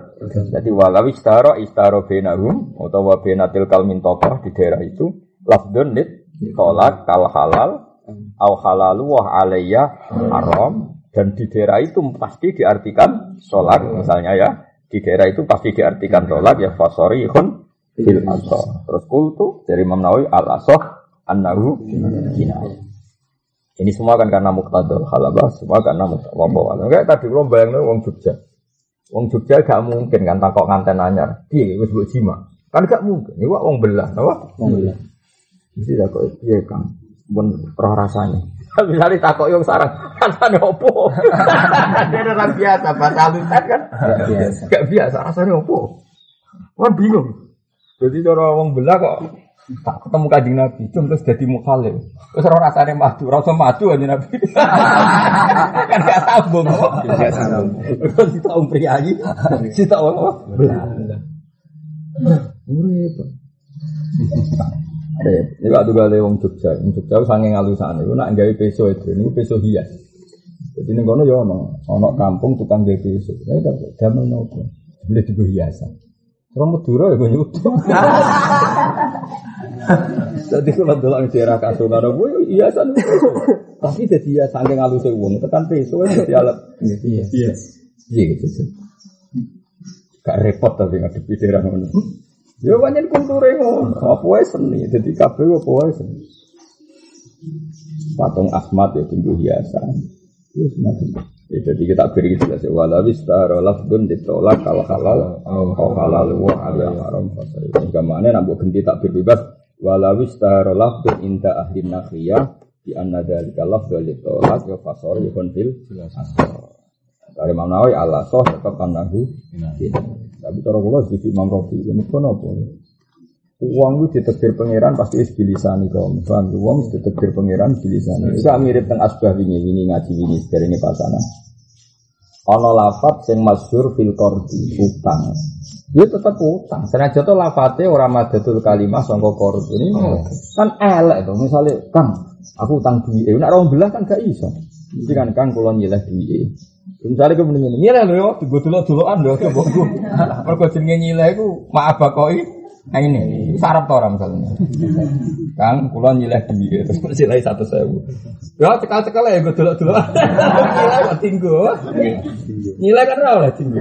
Jadi walawis taharo istaharo benahum atau benatil kalmin di daerah itu lafdun ditolak kal halal au halalu wa alayya haram. Dan di daerah itu pasti diartikan sholat misalnya ya. Di daerah itu pasti diartikan sholat ya fasori khun fil asoh terus kultu dari Imam Nawawi al asoh annahu ini semua kan karena muktadul halabah semua karena muktadul kayak tadi belum bayangin wong Jogja. Wong Jogja gak mungkin kan takok nganten anyar. Dia wis buat jima? Kan gak mungkin. Ini wong belah apa? Wong belah. Mesti takok iya kang pun roh rasanya. Misalnya takok yang sarang, rasanya opo? Dia orang biasa, bahasa alusan kan? Gak biasa, rasanya opo? Wah bingung. Jadi cara wong belah kok tak ketemu kanjeng Nabi, cum terus jadi mukhalif. Terus ora rasane madu, ora usah madu aja Nabi. kan gak sambung kok. Gak sambung. Terus kita om priayi, kita apa? Belah. Urip. Eh, ini waktu gale wong Jogja, wong Jogja sange ngalusan itu nak gawe peso itu, ini peso hias. Jadi ini kono ya ono, ono kampung tukang gawe peso. Saya dapat damel nopo, beli tiga hiasan. Orang Madura ya nyutup. Jadi kalau dulu di daerah Kasungan, gue hiasan itu. Tapi jadi ya saking halusnya uang, tekan peso ya jadi alat. Iya, iya, iya gitu. Gak repot tapi ngadepi daerah mana. Ya banyak kulture ngono. Apa wae seni. Dadi kabeh apa wae seni. Patung asmat ya tinggu hiasan. Macam. Ya, jadi kita beri gitu ya. Wala wistara lafdun ditolak kalau halal au halal wa ala haram fasai. Gamane nak mbok ganti tak bebas. Wala wistara lafdun inda ahli nakhiyah di anna dzalika lafdun ditolak ya fasor ya konfil. Dari Imam Nawawi Allah soh tetap kanahu. Tapi cara kula di Imam Rafi, ya apa? Uang itu ditekir pangeran pasti is bilisani kaum. Paham? Uang itu ditekir pangeran bilisani. Bisa mirip teng asbah ini, ini ngaji ini dari ini pasana. Ono lafat sing masyhur fil qardi utang. Dia tetap utang. Senajan to lafate ora madatul kalimah sangka qardi. Ini kan elek to. Misalnya, Kang, aku utang duit. Nek ora belah kan gak iso. Mesti kan Kang kula nyileh duit. Misalnya gue mendingin nyileh lho, gue dulu duluan lho, coba gue. Mereka jenenge nyileh gue maaf bakoi. Nah ini, sarap to orang misalnya. Kang, kulon nyileh duit, terus nyileh satu sewu. Ya cekal cekal ya gue dulu duluan. Nyileh kok tinggu. Nyileh kan rawlah tinggu.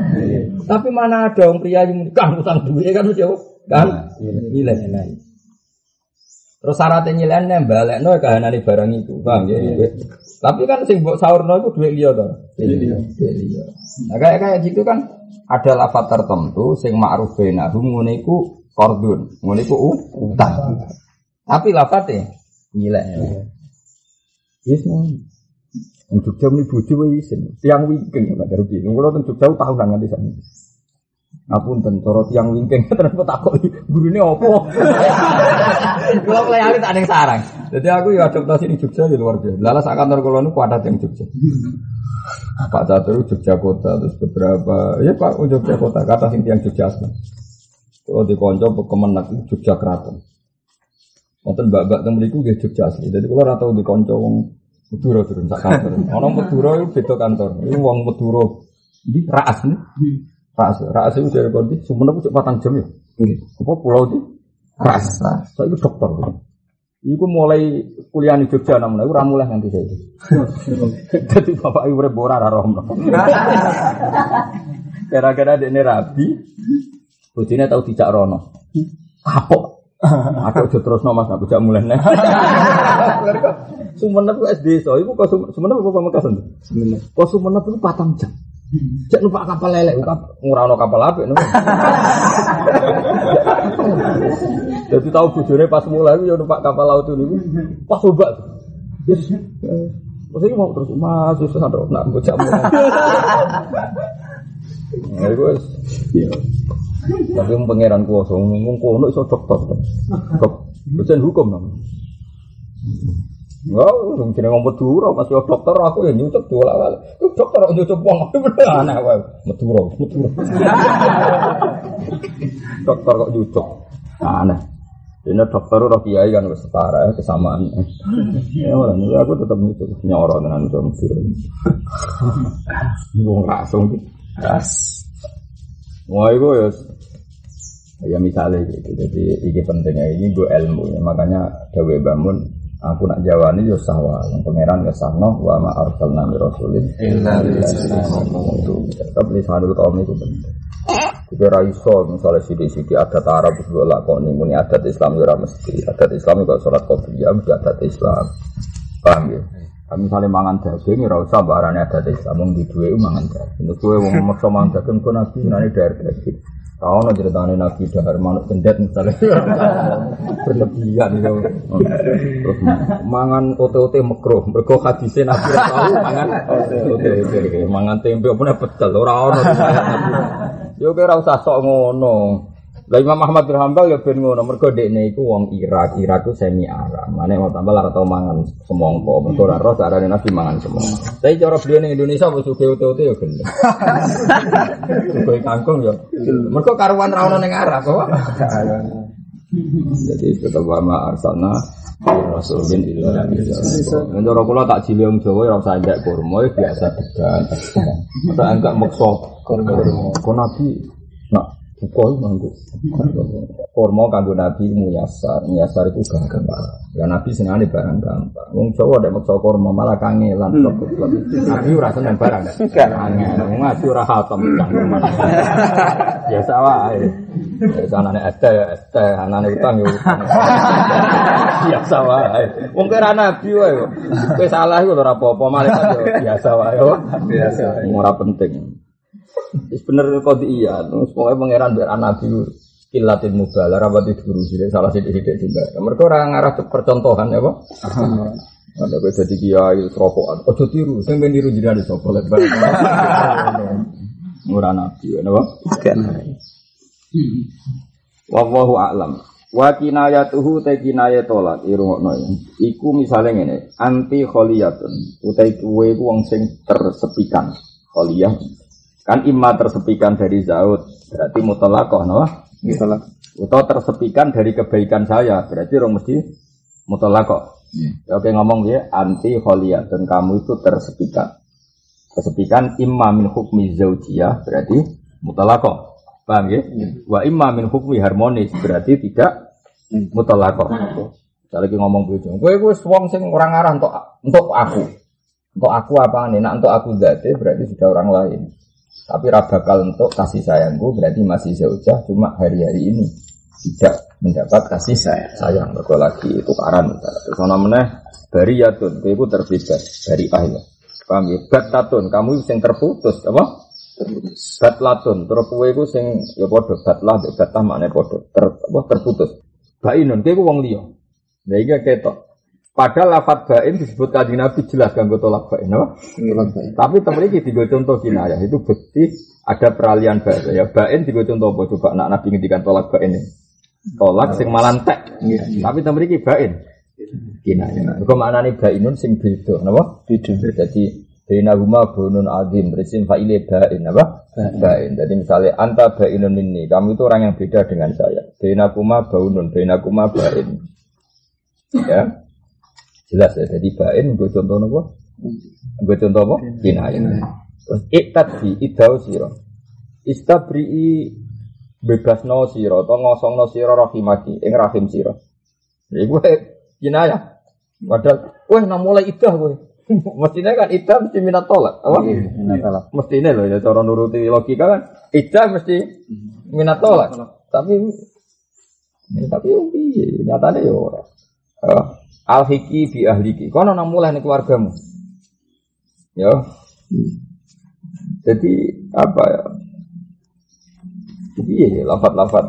Tapi mana ada orang pria yang kang utang duit kan mesti kan nyileh nyileh. Terus syaratnya nyileh nih balik no kahanane barang itu, paham ya? Tapi kan sing mbok saurno itu duit liya to. Duit liya. Nah kayak kayak gitu kan ada lafaz tertentu sing ma'ruf bainahu ngene iku qardun, ngene iku utang. Tapi lafate nyilek. Yes, untuk jam ini bojo wae isin. Tiang wingking nek rugi. Kulo teng Jogja tahunan nganti sakniki. Ngapunten cara tiang wingking terus takoki gurune opo? Kulo playane tak ning sarang. Jadi aku ya adaptasi di Jogja ya luar biasa. Lala sak kantor kulo niku ada yang Jogja. Pak Catur Jogja kota terus beberapa ya Pak Jogja kota kata sing tiang Jogja asli. Kalau di konco kemenak Jogja keraton. Wonten mbak-mbak teng mriku nggih Jogja asli. Jadi kula ora tau di konco wong Madura turun sak kantor. Ana Madura itu beda kantor. Iku wong Madura di Raas nih. Raas, Raas itu dari kondi Sumenep cek patang jam ya. Nggih. Apa pulau di Raas. Saya itu dokter. Iku mulai kuliah di Jogja namun aku ora mulai nanti saya. Jadi bapak ibu rebora ora roh. Gara-gara dekne rabi, bojone tau dijak rono. Kapok. Aku aja terus mas, aku jak mulai nih. Sumenep SD so, iku kok Sumenep apa Pamekasan? Sumenep. Kok Sumenep itu patang jam. Cek numpak kapal lelek, ngurano kapal apik. Jadi tahu bujurnya pas mulai ya numpak kapal laut itu pas. Yes. Maksudnya mau terus mas, terus sampai nak bocah mulai. Nah, itu tapi yang pangeran kuasa ngomong kono iso dokter. Dok, dosen hukum namanya. Enggak, wong jenenge ngomong Madura masih dokter aku ya nyucuk. Itu dokter kok nyucuk wong aneh wae. Madura, Madura. dokter kok nyucuk. Aneh. Ini dokter udah kiai kan setara ya kesamaan. Ya ora aku tetap nyucuk nyoro tenan itu Madura. Wong langsung ras. Wah, itu ya ya misalnya gitu. Jadi ini pentingnya ini gue ilmu ya. Makanya Dewi Bangun aku nak jawani yo sahwa pangeran ya sahno wa ma arsalna mi rasulin illa tetap lisanul kaum itu penting Jika ra iso misalnya sidik-sidik adat Arab wis bolak kok muni adat Islam ora mesti. Adat Islam kok salat qobliyah mesti adat Islam. Paham ya? Kami misalnya mangan daging, ya usah barangnya adat Islam, mau di dua mangan daging. Gue mau memaksa mangan daging, kok nabi nani dari daging. Tahu no ceritanya nabi dahar manuk cendet misalnya berlebihan itu. Terus mangan ote-ote makro, mereka hadisnya nabi tahu mangan ote-ote, mangan tempe apa nih pecel, orang orang. Yo kira usah sok ngono. Lah Imam Ahmad bin Hambal ya ben ngono, mergo dekne iku wong Irak, Irak ku semi Arab. Mane mau tambah lara tau mangan semongko, mergo ora roh carane Nabi mangan semongko. Tapi cara beliau ning Indonesia wis suge utuh-utuh ya gelem. Suge kangkung ya. Mergo karuan ra ono ning Arab kok. Jadi tetap wama arsalna Rasulin illa Yang cara kula tak jili wong Jawa ya usah ndek kurma ya biasa degan. Masa enggak maksa kurma. Kok Nabi buka manggo. Kurma kanggo Nabi muyasar, muyasar itu gampang. Ya Nabi senengane barang gampang. Wong Jawa ndek maksa kurma malah kangelan. Nabi ora seneng barang. Kangen. Wong ngaji ora hatam cangkeman. Biasa wae. Biasa anane ST ya anane utang ya utang. Biasa wae. Wong kira Nabi wae kok. Kowe salah iku ora apa-apa, yo biasa wae. kok. Biasa. Ora penting. Wis bener kok iya, terus pokoke pangeran biar Nabi kilatin mubalah rapat itu guru sih salah sidik-sidik juga. Mereka orang ngarah ke percontohan ya pak. Ada gue jadi kiai seropokan. Oh tiru, saya pengen tiru jadi ada sopo lebar. Murah nabi, ya pak. Wallahu a'lam. Wa kinayatuhu te kinaya tolak irungokno ya. Iku misale ngene, anti kholiyatun. Utai kuwe ku wong sing tersepikan. Kholiyah kan imma tersepikan dari zaud, berarti mutalakoh no? Salah. Atau tersepikan dari kebaikan saya, berarti orang mesti mutalakoh. Ya, Oke ngomong ya, anti kholiyatun kamu itu tersepikan. Tersepikan imma min hukmi zaujiyah, berarti mutalakoh. Paham ya? Wa imma min hukmi harmonis berarti tidak mutalakoh. Saya lagi ngomong begitu. Gue gue wong sing orang arah untuk untuk aku. Untuk aku apa nih? Nah untuk aku zate berarti sudah orang lain. Tapi rabakal untuk kasih sayangku berarti masih zaujah cuma hari-hari ini tidak mendapat kasih sayang. Sayang mergo lagi tukaran. Terus ana meneh bariyatun, iku terbebas dari ahli. Paham ya? Batatun, kamu sing terputus apa? Terputus. Batlatun, terus kowe iku sing ya padha batlah batah maknane padha. Ter, apa terputus. Bainun, kowe iku wong liya. Lah iki ketok. Padahal lafat bain disebut kanjeng Nabi jelas kanggo tolak bain, baik. Tapi temen iki digo contoh kinayah itu bukti ada peralihan bahasa ya. Bain digo contoh apa coba nak Nabi ngendikan tolak bain ini. Tolak sing malantek. Tapi temen iki bain. Kinayah. Kok maknane bainun sing beda, napa? Beda. Jadi Baina huma bunun azim Resim fa'ile bain apa? Bain Jadi misalnya Anta bainun ini Kamu itu orang yang beda dengan saya Baina kuma baunun Baina kuma bain Ya Jelas ya. Jadi bain Gue contoh apa? Gue contoh apa? Kinayah Terus iktadfi idau siro Istabri'i Bebas no siro Atau ngosong no siro rahimaki Ing rahim siro Jadi gue kinayah Padahal Weh nah mulai idah gue Mestinya kan idah mesti minat tolak Apa? Minat tolak. Mestinya loh ya Cara nuruti logika kan. Idah mesti minat tolak. Tapi tapi yo piye nyatane yo ora. Eh, al hiki bi ahliki. Kono nang mulai ning keluargamu. Ya. Jadi apa ya? Jadi ya lafat-lafat.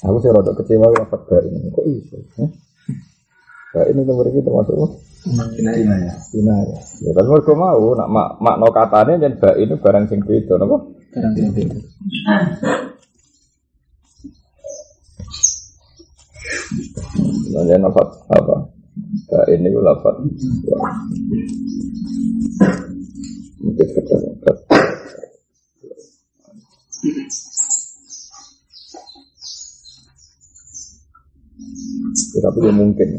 Aku sih rada kecewa lafat gak ini. Kok iso? Eh? Gak ini nomor ini termasuk? Kinayah. Cina ya. Ya tapi mereka mau nak mak makna katanya dan bak ini barang sing beda napa? Barang beda. Nanti lafat apa? Bak ini ku lafat. Mungkin kata Tapi ya mungkin.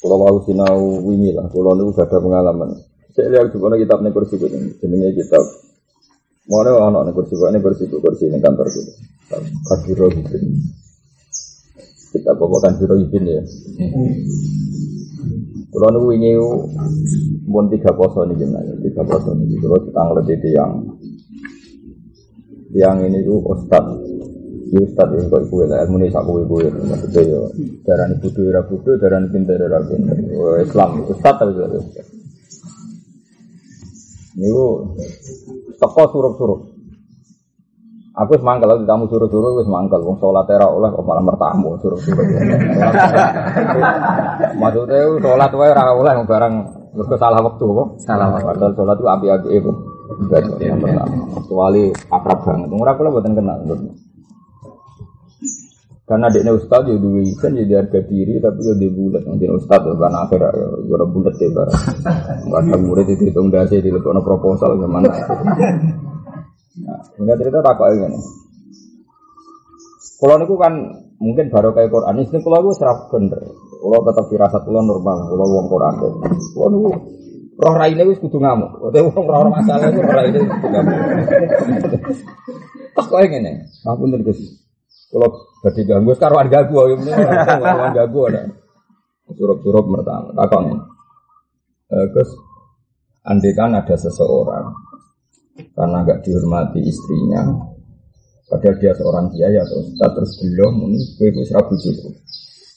Kalau mau sinau wingi lah, kalau nu gak ada pengalaman. Saya lihat juga ada kitab nih kursi ini, jenenge kitab. Mau ada anak kursi ini kursi kursi ini kantor gitu. Kadiro gitu. Kita bawa kadiro ibin ya. Kalau nu wingi mun tiga poso nih gimana? Tiga poso nih. Kalau kita ngeliat itu yang yang ini tuh ustad Ya Ustaz ya kok iku lah ilmu sak kowe kowe maksudnya ya darani budu ora budu darani pinter ora pinter Oh, Islam Ustaz tapi juga Niku teko suruh-suruh Aku wis mangkel aku tamu suruh-suruh wis mangkel wong salat ora oleh kok malah mertamu suruh-suruh. Maksudnya salat wae ora oleh barang Mergo salah waktu kok. Salah waktu. Padahal sholat itu api-api yang pertama. Kecuali akrab banget. Ora kula mboten kenal. Karena dia ustaz ya duwe izin ya di harga diri tapi ya di bulat nanti ustaz ya kan akhir ya ora bulat ya barang. Kadang murid itu hitung dasi di lekokno proposal gimana. Nah, enggak cerita tak kok ngene. Kalau niku kan mungkin baru kayak Quran, ini kalau gue serap bener. Kalau tetap firasat kalau normal, kalau uang Quran deh. Kalau niku roh raine wis kudu ngamuk. Kalau uang roh masalah itu roh raine kudu ngamuk. Tak kok ngene. Ngapunten Gus. Kalau badhe ganggu sekarang ganggu ya mending ora ganggu ada. Surup-surup pertama. Tak kok ngene. Eh, andai kan ada seseorang karena nggak dihormati istrinya, padahal dia seorang kiai atau ustaz terus belum ini gue gue serap bujuku.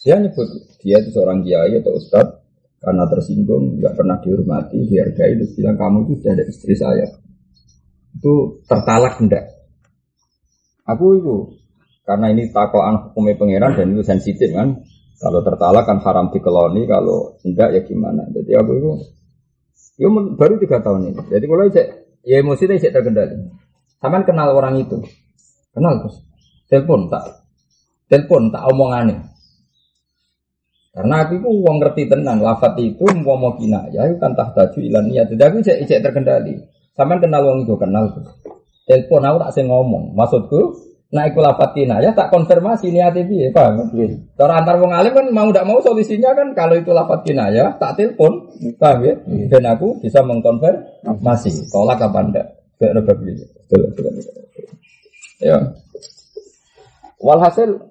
Dia nyebut dia itu seorang kiai atau ustaz karena tersinggung nggak pernah dihormati dihargai terus bilang kamu itu sudah ada istri saya itu tertalak hendak aku itu karena ini takoan hukumnya pangeran dan itu sensitif kan? Kalau tertalak kan haram dikeloni kalau enggak ya gimana? Jadi aku itu ya baru tiga tahun ini. Jadi kalau cek ya emosi cek terkendali. Saman kenal orang itu? Kenal terus telepon tak telepon tak omongannya karena aku itu uang ngerti tenan lafat itu mau mau kina. Ya itu kan tak taju ilan niat. Jadi aku cek terkendali. Saman kenal uang itu? Kenal terus telepon aku tak sih ngomong. Maksudku Nah, iku kinayah tak konfirmasi niatnya piye, paham? Cara antar wong alim kan mau tidak mau solusinya kan kalau itu lafat kinayah tak telepon, paham ya? Dan aku bisa mengkonfirmasi tolak apa ndak. Gak ada betul. Ya. Walhasil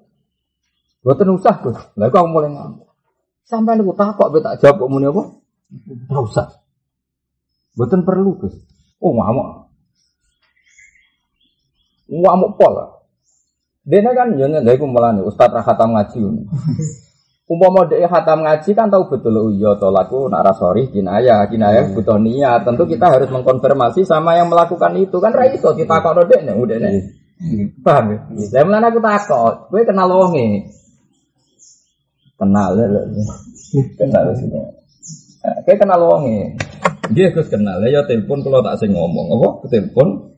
Boten usah, Gus. Lah kok mulai ngamuk. Sampai niku takok be tak jawab kok muni apa? Ora usah. Boten perlu, Gus. Oh, ngamuk. Ngamuk pol. Dene kan yo nek iku melane ustaz ra khatam ngaji. Umpama dhek khatam ngaji kan tahu betul oh iya laku nak ra sorry kinaya, kinaya butuh niat. Tentu kita harus mengkonfirmasi sama yang melakukan itu kan ra iso ditakokno dhek nek udah nek. Paham ya? Lah mulane aku takok, kowe kenal wonge. Kenal lho. Kenal sih. Kowe kenal wonge. Dia Gus kenal, ya telepon kalau tak sing ngomong, apa? Telepon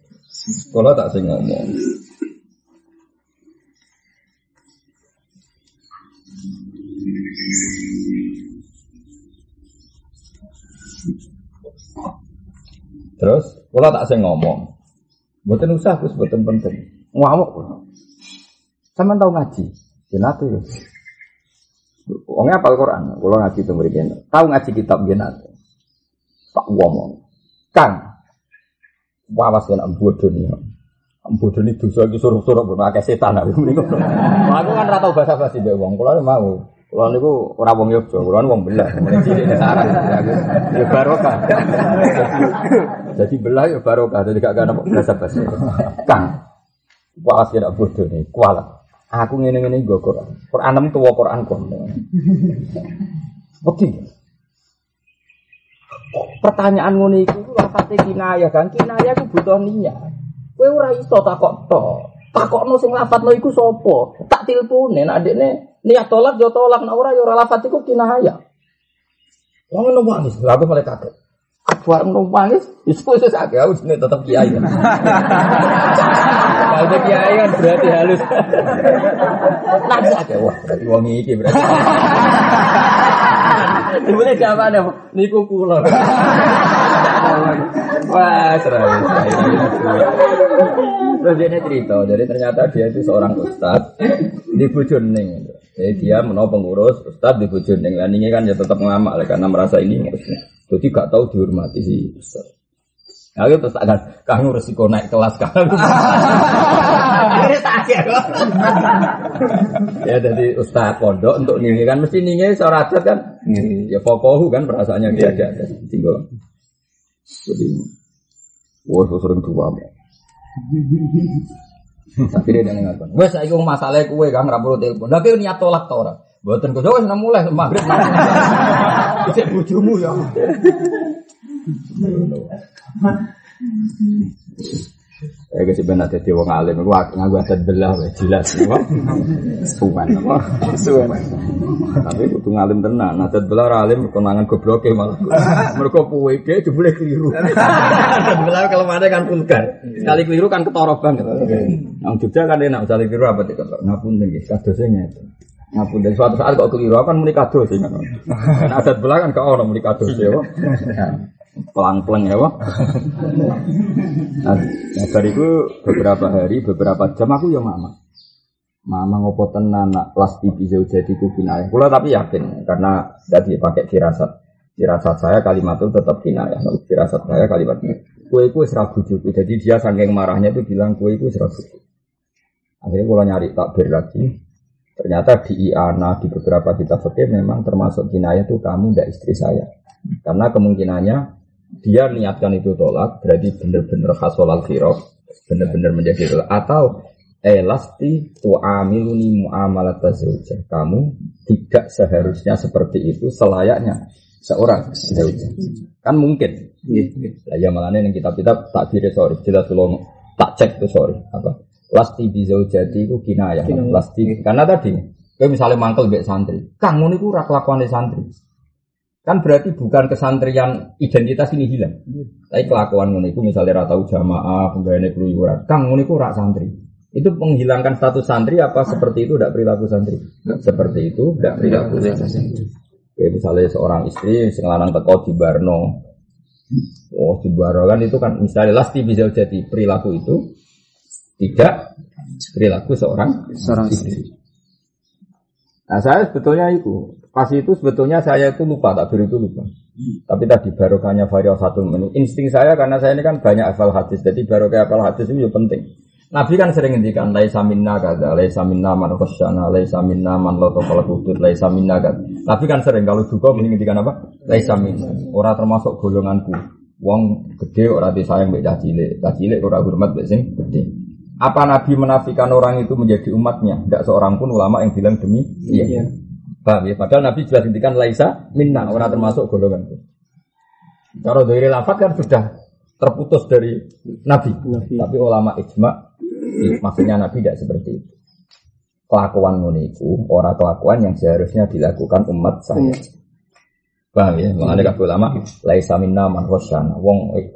kalau tak sing ngomong. Terus kalau tak saya ngomong, buatan usah terus buatan penting. Ngamuk. Sama tahu ngaji, jenate ya. Wongnya apal Quran, kalau ngaji itu berikan. Tahu ngaji kitab jenate. Tak ngomong. Kang, wawas kan bodoh nih. Bodoh ini dosa lagi suruh-suruh pun akeh setan aku mending. Aku kan ora tau basa-basi mbek wong. Kulo mau. Kulo niku ora wong Yogya, kulo wong belah. Mulai cilik sarang. Ya barokah. Jadi belah ya barokah. Jadi gak ana basa-basi. Kang. Wawas kira bodoh nih. Kualat. Aku ngene-ngene nggo Quran. Quran tuwa Quran kon. Bukti. Pertanyaan ngono iku kinayah kan. Kinayah ku butuh niat. Kowe ora iso takok to. Takokno sing lafat lo iku sapa? Tak tilpune nek adekne niat tolak yo tolak nek ora yo ora lafat iku kinayah. Wong ngono nangis, lha aku mulai kaget. Arep nangis, wis wis akeh aku jenenge tetep kiai. Kalau kiai kan berarti halus. Nangis akeh wah, berarti wong iki berarti. Dibule jawabannya, niku kula. Wah, serai. Terus dia cerita, jadi ternyata dia itu seorang ustad di Bojoning. Jadi dia menau pengurus ustad di Bojoning. Dan ini kan ya tetap ngamak lah, karena merasa ini jadi gak tahu dihormati si ustad. Nah, itu terus akan kamu resiko naik kelas kan. ya jadi ustad pondok untuk nih kan mesti nih seorang adat kan. Ya pokohu kan perasaannya dia ada tinggal. Jadi, wah sering tua. Tapi dia dengan ngapain? Gue saya ngomong masalah kue kan rapor telepon. Tapi niat tolak tau orang. Buatan gue jauh mulai maghrib. Bisa bujumu ya. Eh kasih benar jadi wong alim, aku ngaku adat belah, weh, jelas, apa? Suwan, apa? Suwan. Tapi kudu ngalim tenan, adat belah ora alim konangan gobloke malah. Mergo puwe ge jebule keliru. Adat belah kalau ada kan vulgar. Sekali keliru kan ketara banget. Nang Jogja kan enak sekali keliru apa tik ngapunten nggih, kadose ngeten. Ngapunten suatu saat kok keliru kan muni kados ngono. Kan adat belah kan kok ono muni kados ya. Pelang-pelang ya, Pak. Nah, nah bariku beberapa hari, beberapa jam aku ya mama. Mama ngopo tenan nak lasti bisa jadi kubinaya. Kula tapi yakin karena tadi pakai firasat. Firasat saya kalimat itu tetap kinayah. Firasat saya kalimat kue itu serabu juga. Jadi dia saking marahnya itu bilang kue itu serabu Akhirnya kalau nyari takbir lagi, ternyata di Iana di beberapa kitab fikih memang termasuk kinayah itu kamu tidak istri saya. Karena kemungkinannya dia niatkan itu tolak, berarti benar-benar khasol al benar-benar menjadi tolak. Atau elasti tu'amiluni mu'amalat zawjah. Kamu tidak seharusnya seperti itu selayaknya seorang zawjah. Kan mungkin. Lah ya malahnya yang kitab-kitab tak kira sorry, jelas tak cek tuh sorry apa. Lasti zaujati itu kinayah. Lasti karena tadi kayak misalnya mantel mbek santri. Kang ngono iku kelakuane santri. Kan berarti bukan kesantrian identitas ini hilang. Tapi kelakuan ngono iku misalnya rata jamaah, penggaweane keluyuran. Kang ngono iku rak santri. Itu menghilangkan status santri apa seperti itu tidak perilaku santri? Seperti itu tidak perilaku santri. Kayak misalnya seorang istri sing lanang teko di Barno. Oh, di Barno kan itu kan misalnya lasti bisa jadi perilaku itu tidak perilaku seorang Seorang istri. Nah saya sebetulnya itu pas itu sebetulnya saya itu lupa tak itu lupa. Tapi tadi barokahnya varial satu menu. Insting saya karena saya ini kan banyak hafal hadis. Jadi barokah hafal hadis itu juga penting. Nabi kan sering ngendikan laisa minna kada, laisa minna man khasyana, laisa minna man la taqala hudud, laisa minna kada. Nabi kan sering kalau juga mending ngendikan apa? Laisa minna. Ora termasuk golonganku. Wong gede ora disayang mbek cah cilik, cah cilik ora hormat mbek sing gede. Apa Nabi menafikan orang itu menjadi umatnya? Tidak seorang pun ulama yang bilang demi iya. Paham ya? Padahal Nabi jelas ngendikan laisa minna, ora termasuk golonganku. Cara dari lafaz kan sudah terputus dari Nabi. Nabi. Tapi ulama ijma maksudnya Nabi tidak seperti itu. Kelakuan muniku, orang kelakuan yang seharusnya dilakukan umat saya. Paham ya? Mengenai kabul ulama, laisa minna man khosyana. Wong eh,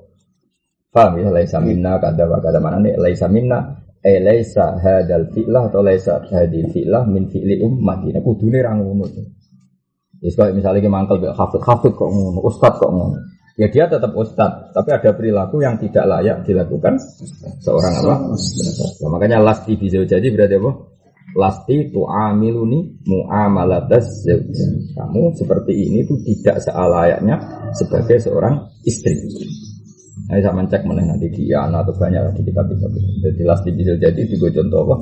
paham ya? Laisa minna kada wa kada mana nih? Laisa minna eh laisa hadal fi'lah atau laisa hadil fi'lah min fi'li ummati. Nah, kudune ra ngono. Ya misalnya kita mangkel gak hafid, hafid kok ngono, ustad kok ngono. Ya dia tetap ustad, tapi ada perilaku yang tidak layak dilakukan seorang apa? Nah, makanya lasti bisa jadi berarti apa? Lasti tu'amiluni mu'amalatas zaujah. Kamu seperti ini tuh tidak sealayaknya sebagai seorang istri. Nah, saya mencek mana nanti di anak atau banyak di kitab kitab. Jadi lasti bisa jadi tiga contoh apa?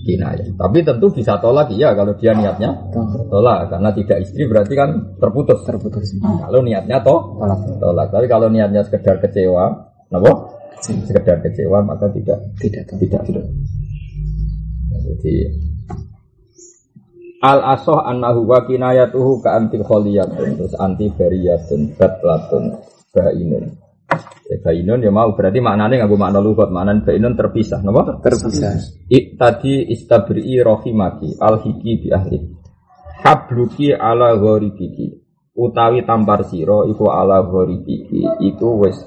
Kinayah. Tapi tentu bisa tolak ya kalau dia niatnya tolak karena tidak istri berarti kan terputus. Terputus. Kalau niatnya toh Tolak. tolak. Tapi kalau niatnya sekedar kecewa, kenapa? Sekedar kecewa maka tidak Tidak tidak. tidak. Jadi al asoh annahu wa kinayatuhu ka anti kholiyatun terus anti bariyatun batlatun bainun. Ya, bainun ya mau. Berarti maknanya nggak makna lugat maknanya bainun terpisah, napa? Terpisah. I, tadi istabri rohimaki al hiki bi ahli. Habluki ala ghoribiki utawi tampar siro iku ala ghoribiki itu wes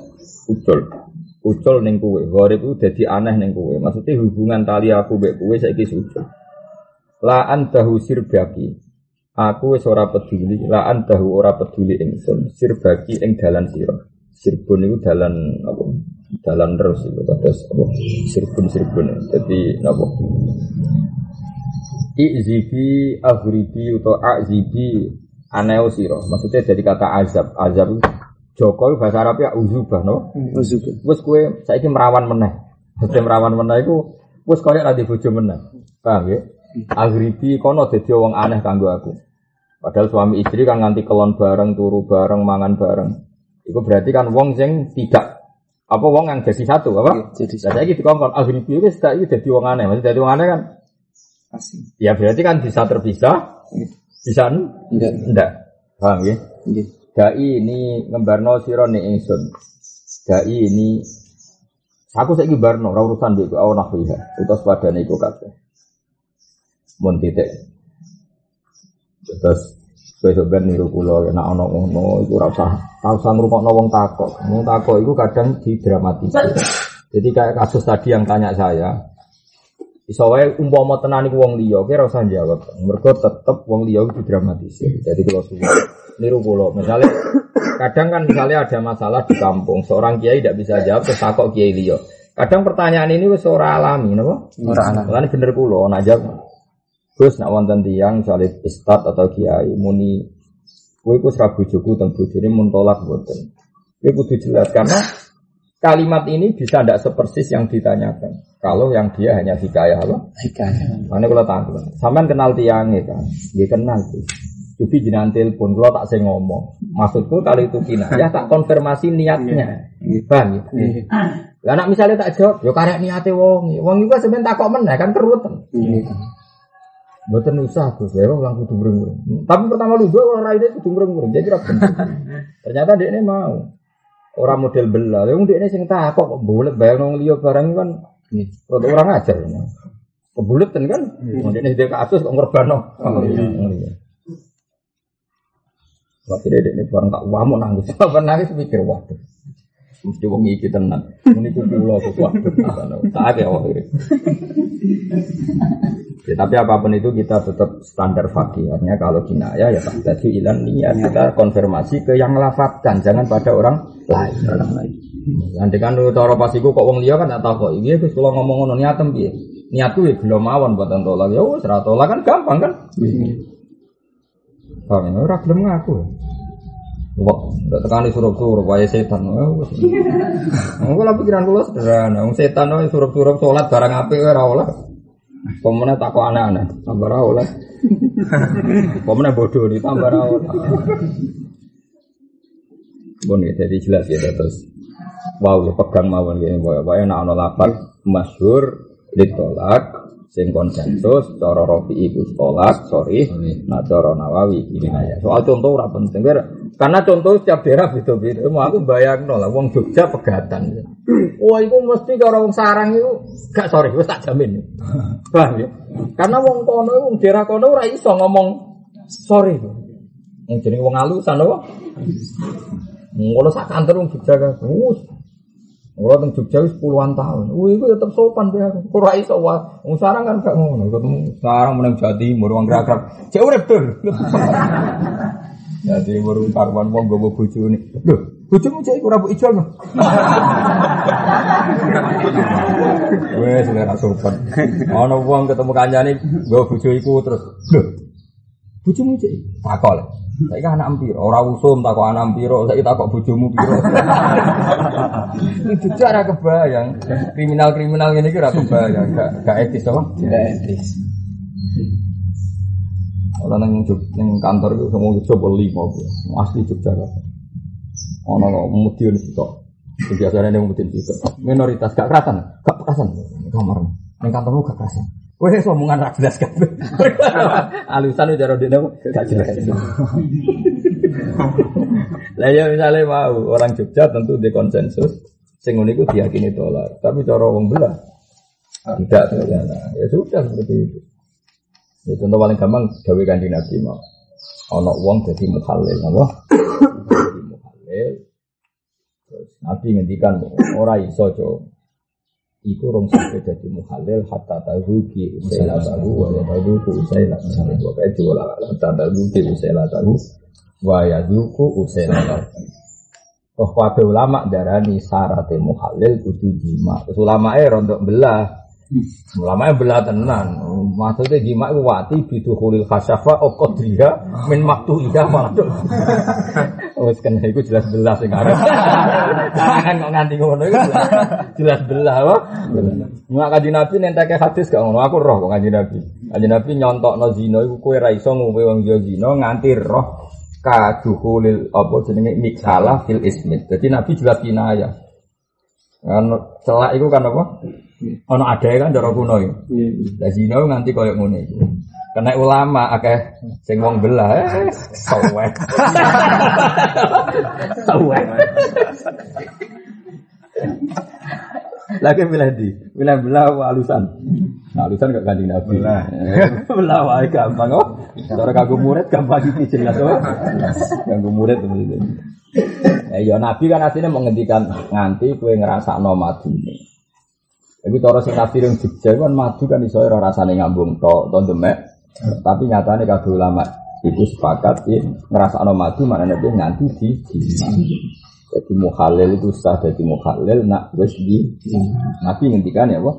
ucul. Ucul ning kuwe ghorib itu dadi aneh ning kuwe maksudnya hubungan tali aku mbek kuwe saiki ucul. La antahu sirbaki. Aku wis ora peduli. La antahu ora peduli ingsun. Sirbaki ing dalan sira sirbun itu dalan apa? Dalan terus itu terus apa? Sirbun sirbun jadi apa? Izibi aghribi atau azibi aneo siro. Maksudnya dari kata azab. Azab itu Joko itu bahasa Arabnya uzubah no? Uzub. wes kue saiki merawan meneh. Maksudnya merawan meneh itu wes kaya nanti bojo meneh. Paham ya? Aghribi kono dadi wong aneh kanggo aku. Padahal suami istri kan nganti kelon bareng turu bareng mangan bareng itu berarti kan wong sing tidak apa wong yang jadi satu apa Jadi Nah, saya gitu kongkon aghribi itu jadi jadi wong aneh maksudnya jadi wong aneh kan asing. Ya berarti kan bisa terpisah, bisa en- Enggak. enggak. Paham ya? Nggih. Dai ini ngembarno sira ning ingsun. Dai ini Aku saiki barno ora urusan iku awan nahwiha. Utus padane iku kabeh. Mun titik. Terus besok ben niru kula nek ana ngono iku ora usah ora usah ngrungokno wong takok. Wong takok iku kadang didramatisir. Jadi kayak kasus tadi yang tanya saya, iso wae umpama tenan iku wong liya, kira usah jawab. Mergo tetep wong liya itu dramatisir. Jadi kalau suwe niru kula, misalnya kadang kan misalnya ada masalah di kampung, seorang kiai tidak bisa jawab terus takok kiai liya. Kadang pertanyaan ini wis ora alami, napa? Ora alami. Bener kula nak jawab. Gus nak wonten tiyang misalnya ustad atau kiai muni kowe iku ora bojoku teng bojone mun tolak mboten. Kowe kudu jelas karena kalimat ini bisa tidak sepersis yang ditanyakan. Kalau yang dia hanya hikayah apa? Hikayah. Makanya kalau takut, sampean kenal tiangnya kan? Dia kenal sih. Jadi jenengan telepon, kalau tak saya ngomong. Maksudku kali itu kina, ya tak konfirmasi niatnya. Bang, Iya. lah nak misalnya tak jawab, yo karek niate wong. Wong itu sebenarnya tak kok meneh kan keruwetan. Iya. Mboten usah Gus, ya wong kudu mreng-mreng. Tapi pertama lu gue orang raine kudu mreng-mreng. Jadi ra bener. Ternyata dia ini mau. Orang model bela, dia ini sing takok kok boleh bayang wong liya barang kan Iya. Rada orang ajar. Ya. Kebuletan kan, kemudian ini dia kasus kok iya. Iya. Waktu dia ini barang tak wamu nangis, apa nangis mikir waduh. Mesti wong iki tenan. Ini ku kula ku waduh. Tak ya wah. Ya, tapi apa pun itu kita tetap standar fakih. Kalau kinaya ya tak jadi ilan niat kita konfirmasi ke yang melafatkan, jangan pada orang lain. Orang lain. Nanti kan cara pas iku kok wong liya kan tak tahu kok. Iya terus kalau ngomong ngono niatem piye? Niatku ya belum mawon buat tolak. Ya wis ra tolak kan gampang kan? Bang, ora gelem ngaku. Wah, ndak tekani surup-surup wae setan. Ya wis. Engko lah pikiran kula sederhana. Setan wae surup-surup salat barang apik ora oleh. Pemene tak kok aneh-aneh, tambah oleh. Pemene bodoh nih tambah oleh. Bon ya, jadi jelas ya terus. Wow, ya pegang mawon ya, wae nek ana lapat masyhur ditolak sing konsensus cara Rafi iku tolak, sorry, nah cara Nawawi ini aja. Soal contoh ora penting karena contoh setiap daerah beda-beda. Mau aku bayangno lah wong Jogja pegatan. Wah, itu mesti cara wong sarang itu gak sorry, wis tak jamin. Paham ya? Karena wong kono wong daerah kono ora iso ngomong sorry. Yang jenenge wong alusan apa? Ngono sak kantor wong Jogja kan. Ora teng Jogja puluhan tahun. Wih, iku tetep sopan. Ora iso wae. Wong sarang kan gak ngono. Ketemu sarang meneng Jawa Timur wong gerak-gerak. Cek urip dur. Jadi baru karuan wong gowo bojone. Lho, bojomu cek iku ora mbok ijol. no? Wes ora sopan. Ana wong ketemu kancane nggo bojo iku terus. Lho, bojomu cek takol. Saiki anak piro? Ora usum takok anak piro, saiki takok bojomu piro. Itu cara kebayang. Kriminal-kriminal ngene iki ora kebayang, gak gak etis apa? Tidak etis. Nang Jog- nang kantor itu semua coba lima asli Jogja kan. Ono kok mudin kok. Biasanya ning mudin itu minoritas gak kerasan, gak kerasan kamar. Ning kantormu gak kerasan. Wes omongan ra jelas kan. Alusan ujar dene gak jelas. Lah ya misalnya mau orang Jogja tentu di konsensus sing ngono iku diyakini tolak. Tapi cara wong belah tidak ternyata. Ya sudah seperti itu. Ya contoh paling gampang gawe kanjeng Nabi mau. Ana wong dadi mukhalil apa? Dadi mukhalil. Terus Nabi ngendikan ora iso, Cuk. Iku rong sampe dadi mukhalil hatta tahu ki usaila tahu wa ya tahu ku usaila tahu. Wa kae jual hatta tahu ki usaila tahu wa ya ku usaila tahu. Oh, kabeh ulama darani syaraté mukhalil kudu jima. Terus ulamae rontok belah. Ulama yang belah tenan. Maksudnya jima itu wati bidu khulil khasyafa o qadriha min maktu iya malah. Wes kena iku jelas belah sing arep. Jangan kok nganti ngono iku jelas- jelas belah apa? Nggak kaji Nabi nenteke hadis gak ngono. Aku roh kok kaji Nabi. Kaji Nabi nyontokno zina iku kowe ra iso ngombe wong yo zina nganti roh kaduhulil apa jenenge miksalah fil ismit. Jadi Nabi jelas kinaya. Kan celak iku kan apa? Ono adae kan cara kuno ya. Lah zina nganti koyo ngono iku. Kena ulama akeh sing wong belah sawek. Sawek. Lagi milih di, milih belah alusan. Nah, alusan gak ganti nabi. Belah. belah wae gampang oh. Cara kagum murid gampang iki jelas oh. Kagum murid itu. Ya, nabi kan aslinya menghentikan nganti kue ngerasa no Tapi cara sing tafsir yang Jogja kan madu kan iso ora rasane ngambung tok to demek. Tapi nyatane kabeh ulama itu sepakat ya ngerasa no madu mana nabi nganti di di jadi mukhalil itu sah jadi mukhalil nak wes di nabi ngendikan ya apa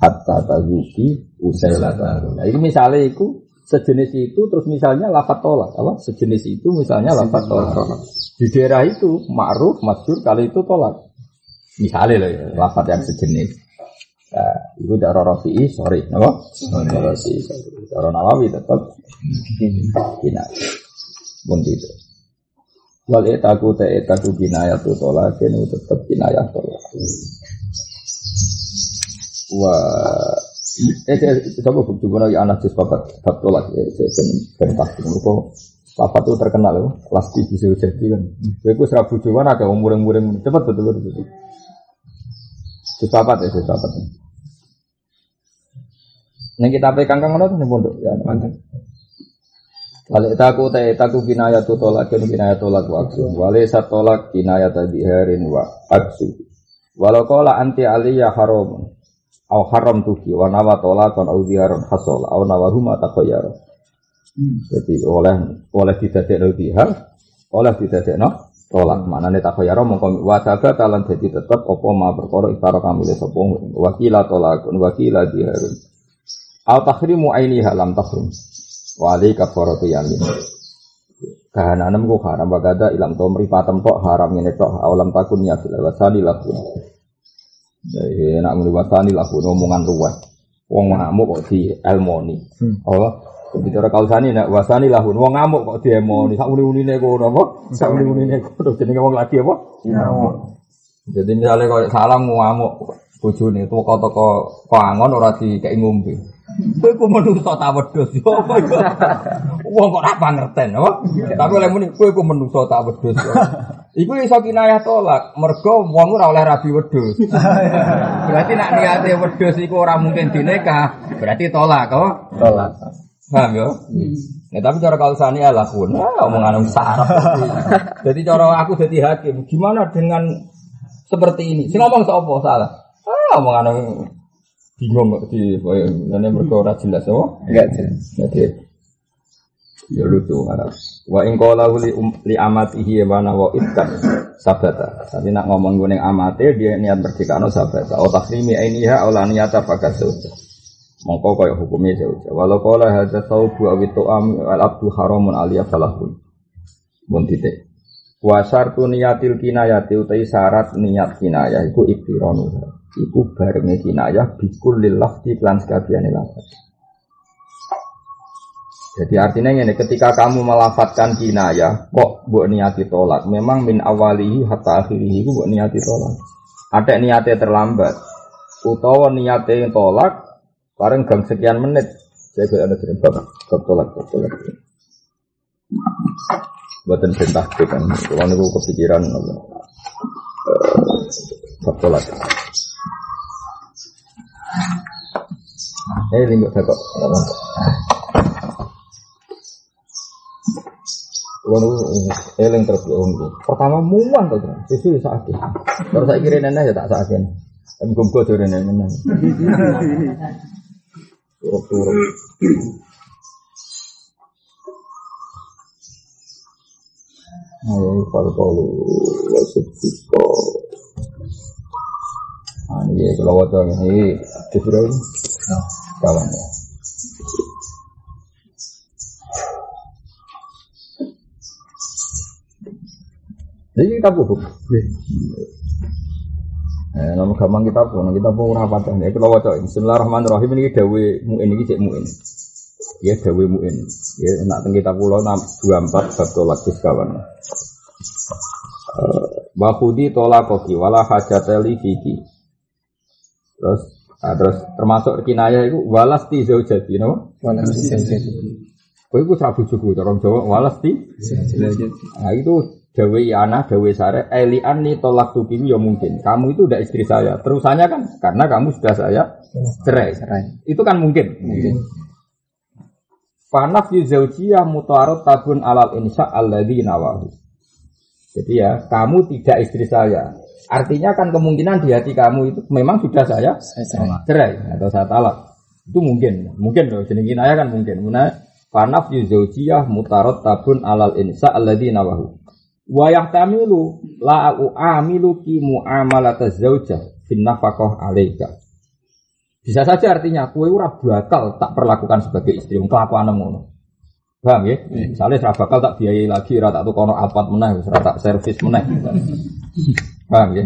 hatta tazuki usai lata. Nah, ini misalnya itu sejenis itu terus misalnya lafat tolak apa? Sejenis itu misalnya lafat tolak di daerah itu ma'ruf masyur kali itu tolak. Misalnya loh ya, lafat yang sejenis Nah, itu cara Rafi'i, sorry, apa? Cara Rafi'i. Cara Nawawi tetap kina. Pun itu. Wal etaku te etaku kinayah tu tolak, ini tetap kinayah tolak. Wah, eh saya coba bukti lagi anak jus papat bab tolak ya, saya ben ben pasti mereka papat itu terkenal ya, kelas di bisa jadi kan. Gue gue serabu cuman agak umur-umur cepat betul betul papat ya, jus papat. Ning kita pe kangkang ngono ning pondok ya manten. Wale taku ta taku kinaya tu tolak kinaya tolak waktu. Wale satolak kinaya tadi harin wa aksu. Walau kola anti aliyya haram au haram tuki wa nawa tolakon au diharon hasol au nawahuma takoyar. Jadi oleh oleh didadekno dihar, oleh didadekno tolak. Manane takoyar mongko wasaba talan dadi tetep apa ma perkara iktara kamile sapa wakila tolakun wakila diharun. Al tahrimu ainiha lam tahrim. Wali kafaratu yamin. Kahananam ku haram bagada ilam to mripatem tok haram ini tok awalam takun ya fil wasani lakun. Jadi nak muni wasani lakun omongan luwes. Wong ngamuk kok di elmoni. Oh, bicara kausani nak wasani lahun wong ngamuk kok di elmoni. Sak muni-munine kono apa? Sak muni-munine kono jenenge wong lagi apa? Ngamuk. Jadi misalnya kalau salam ngamuk bojone toko-toko koangon ora dikei ngombe. Kowe ku menungso ta wedhus yo apa? Wong kok ora pangerten apa? Tapi oleh muni kowe ku menungso ta wedhus. Iku iso kinayah tolak, mergo wong ora oleh rabi wedhus. Berarti nak niate wedhus iku ora mungkin dinekah, berarti tolak kok. Tolak. Paham ya? Ya tapi cara kalsani ala pun, ah, omongan sarap. Jadi cara aku jadi hakim, gimana dengan seperti ini? Si ngomong sapa salah? Ah, omongan bingung kok di ini mereka ora jelas apa? Enggak jelas. Jadi ya lucu Arab. Wa in qala li, um, li amatihi wa wa itkan sabata. Tapi nak ngomong gue ning amate dia niat merdekano sabata. O takrimi ainiha aw la niyata fakat sauja. Mongko kaya hukumnya sauja. Walau qala hadza saubu aw tu'am al abdu haramun aliyah falahun. Mun titik. Wa syartu niyatil kinayati utai syarat niat kinayah iku iktiranu. Iku barenge kinayah bikul lil lafzi lan sekabiane lafaz. Jadi artinya ini ketika kamu melafatkan kinayah kok buat niati tolak memang min awalihi hatta akhirihi itu buat niati tolak ada niatnya terlambat utawa niatnya tolak bareng gang sekian menit saya bilang ada cerita bab bab tolak bab tolak buatan perintah kan kalau niku kepikiran apa eh, bab tolak eh lingkup saya kok Kalau eling terus nunggu. Pertama muan tuh, itu sakit. Terus saya kira nenek ya tak sakit. Tapi gue gue jadi nenek. Ayo wajib kita. Ah ini kalau waktu ini disuruh kawan ya. Jadi kita buku. Eh, nama gampang kita pun, kita pun ora padha. Ya kalau waca Bismillahirrahmanirrahim ini dawe muin iki cek muin. Ya dawe muin. Ya nak teng kita pulau 24 bab tolak kawan. Wa khudi tolakoki wala hajateli fiki. Terus nah, terus termasuk kinayah itu walas ti zaujati no. Walas bisa jadi. Kowe iku sabu juku cara Jawa walas ti. Nah itu Dawe Yana, Dawe Sare, Elian nih tolak tukim ya mungkin. Kamu itu udah istri saya. Terusannya kan karena kamu sudah saya cerai. Cerai. Itu kan mungkin. Mungkin. Fanaf yuzaujiyah mutarat tabun alal insya alladhi nawahu. Jadi ya, kamu tidak istri saya. Artinya kan kemungkinan di hati kamu itu memang sudah saya Saya cerai. cerai atau saya talak. Itu mungkin. Mungkin loh, jenis kinaya kan mungkin. Muna fanaf yuzaujiyah mutarat tabun alal insya alladhi nawahu. Wa yahtamilu la u'amiluki mu'amalata zaujah fin nafaqah alaika. Bisa saja artinya kue ora bakal tak perlakukan sebagai istri untuk apa ngono. Paham ya? Misalnya ora bakal tak biayai lagi, ora tak tukono alpat meneh, ora tak servis meneh. Paham ya?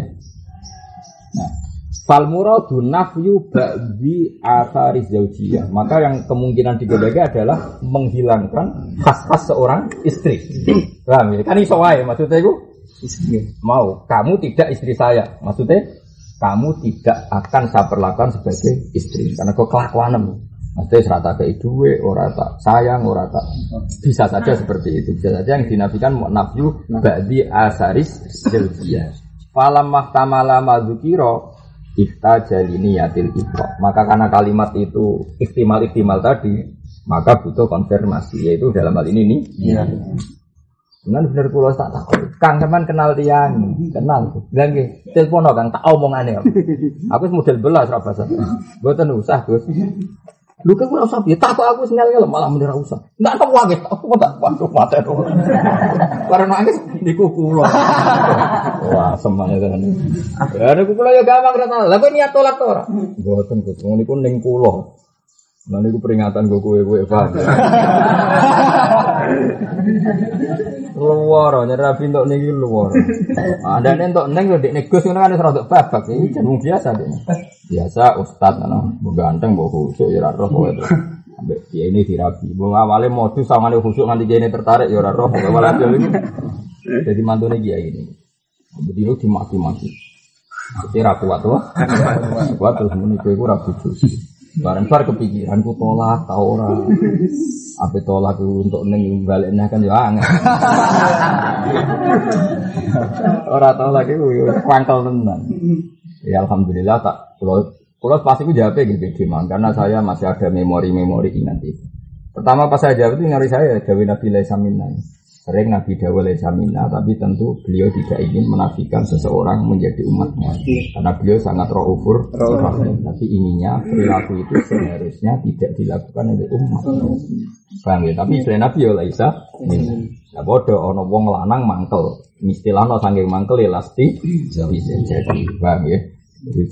Fal muradu nafyu ba'di athari zaujiyah. Maka yang kemungkinan digodega adalah menghilangkan khas-khas seorang istri. Paham ya? Kan iso wae maksudnya itu Istri. mau kamu tidak istri saya maksudnya kamu tidak akan saya perlakukan sebagai istri karena kau kelakuanem maksudnya serata kayak duwe ora tak sayang ora tak bisa saja seperti itu bisa saja yang dinafikan nafyu ba'di asaris zaujiyah falam mahtamala madzukiro ihtaja niyatil ikhraq maka karena kalimat itu ihtimal-ihtimal tadi maka butuh konfirmasi yaitu dalam hal ini nih Iya. Cuman bener kulo tak takut. Kang teman kenal tiang, kenal. Bilang nggih, telepon Kang tak omongane. Aku model belas ra basa. Mboten usah, Gus. Lu kan ora usah piye, takut aku sing ngel malah mendira usah. Ndak tak wae, aku tak waduh mate to. Karena nangis niku kulo. Wah, semuanya tenan. Ya niku kulo ya gampang ra tahu. Lah kok niat tolak to ora? Mboten Gus, ngono niku ning kulo. Nah peringatan gue kue kue paham. Luar, nyari rapi untuk niki luar. Ada nih untuk neng udah negus ngono kan serot babak ini jeneng biasa deh. Biasa ustad kan, ganteng bu khusuk ya roh kok itu. Ambek dia ini dirapi. Bu awalnya modus sama nih khusuk nanti dia ini tertarik ya roh kok walhasil ini. Jadi mantunya dia ini. Jadi lu dimaki-maki. Jadi ra kuat tuh. Kuat terus ra bojo. Bareng bar kepikiran ku tolak ta ora. Ape tolak ku untuk ning baleknya kan ya angel. ora tau lagi ku yo kwangkel tenan. Ya alhamdulillah tak kulo kulo pasti ku jawab gitu gimana karena saya masih ada memori-memori ingat itu. Pertama pas saya jawab itu ngari saya Dawi Nabi Minna. Sering Nabi Dawa Laisa Minna, tapi tentu beliau tidak ingin menafikan seseorang menjadi umatnya. Karena beliau sangat rohufur, rahim. tapi ininya perilaku itu seharusnya tidak dilakukan oleh umat. Paham ya? Tapi selain Nabi ya Laisa. Ya bodoh, ono wong lanang mangkel. Istilahnya sanggeng mangkel ya lasti bisa jadi. Paham ya?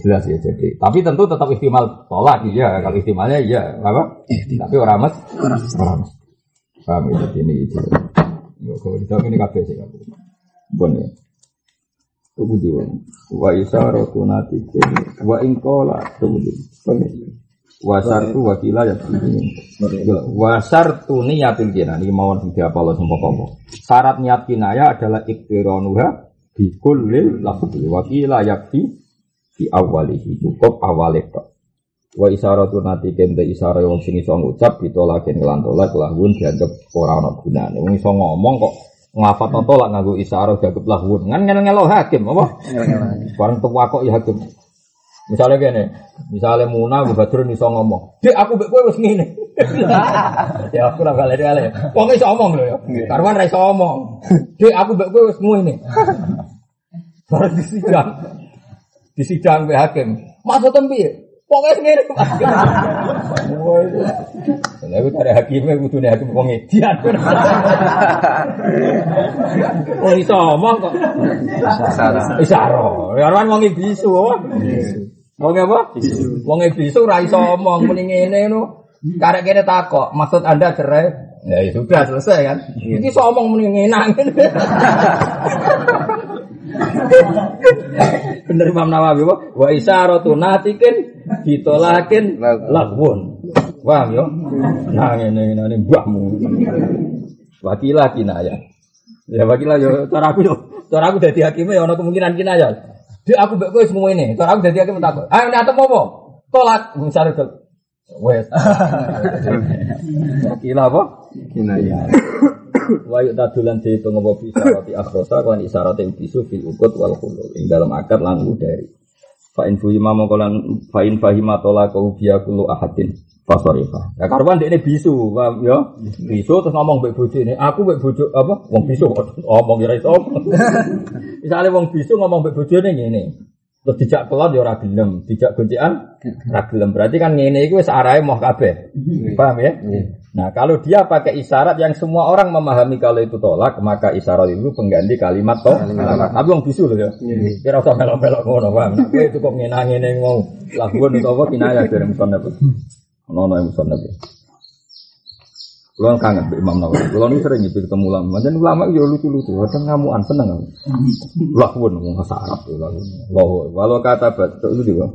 Jelas ya jadi. Tapi tentu tetap istimal tolak ya. Kalau istimalnya iya apa? Tapi orang mas, orang mas. Paham ya? Jadi ini itu. Kalau di ini kabeh sih. Bon ya. Tunggu di wa isaratu natike wa ingkola tunggu di. Bon ya. Wasartu wakila ya Wasartu niyatil kina Ini mau tidak apa lo sumpah komo Syarat niat kinaya adalah iktironuha Di kulil lafzi Wakila yakti Di awalihi Cukup awalik tok Wa isaratu nati kente isara yang sing iso ngucap ditolakin kelan tolak lahun dianggap ora ana gunane. Wong iso ngomong kok ngafat tolak nganggo isara dianggap lahun. Kan ngel-ngelo hakim apa? Barang tua kok ya hakim. Misalnya gini, misalnya Muna, Abu Badrun iso ngomong, Dek aku mbek kowe wis ngene. ya aku ora balik balik. Wong iso ngomong lho ya. Karwan ra iso ngomong. Dek aku mbek kowe wis ngene. Barang di sidang. Di sidang mbek hakim. Maksudnya piye? Pokoknya itu. Lah aku cari hakimnya kudune hakim wong edian. Wong iso ngomong kok. Isaro. Ya ora wong bisu apa? Wong apa? Wong bisu ora iso ngomong muni ngene no. Karek kene takok, maksud Anda cerai? Ya, ya sudah selesai kan. Iki iso ngomong muni ngene. Bener Imam Nawawi wa wa isyaratu natikin ditolakin lahwun. Paham yo? Nah ngene ngene mbahmu. Wakilah kinaya. Ya wakilah yo cara aku yo. Cara aku dadi hakime ya ana kemungkinan kinaya. Dek aku mbek kowe semua ini. Cara aku dadi hakim takut. Ayo nek atem apa? Tolak misale Wes. Wakilah apa? Kinaya. Wa yu'tadulan dihitung apa bisarati akhrosa Klan isarati bisu fil ukut wal khulul. Ing dalam akad lan dari Fa'in fuhima mongkolan Fa'in fahima tolakau biya kullu ahadin. Fasorifa Ya karuan ini bisu paham ya. Bisu terus ngomong baik bojo ini. Aku baik bojo apa? Wong bisu ngomong kira itu Misalnya wong bisu ngomong baik bojo ini Ini Terus dijak kelot ya ora gelem, dijak gocekan ora gelem. Berarti kan ngene iku wis arahe moh kabeh. Paham ya? Nah, kalau dia pakai isyarat yang semua orang memahami kalau itu tolak, maka isyarat itu pengganti kalimat tolak. Tapi wong bisu loh ya. Kira usah melok-melok ngono, paham? Nah, kowe cukup ngene-ngene mau lakukan itu apa kinayah dari musannaf. Ono ono musannaf. Kulo kangen Mbak Imam Nawawi. Kulo ini sering itu ketemu ulama. Macam ulama yo lucu-lucu. Kadang ngamuan seneng aku. Lakuan ngomong bahasa Arab. Loh, walau kata bat itu juga.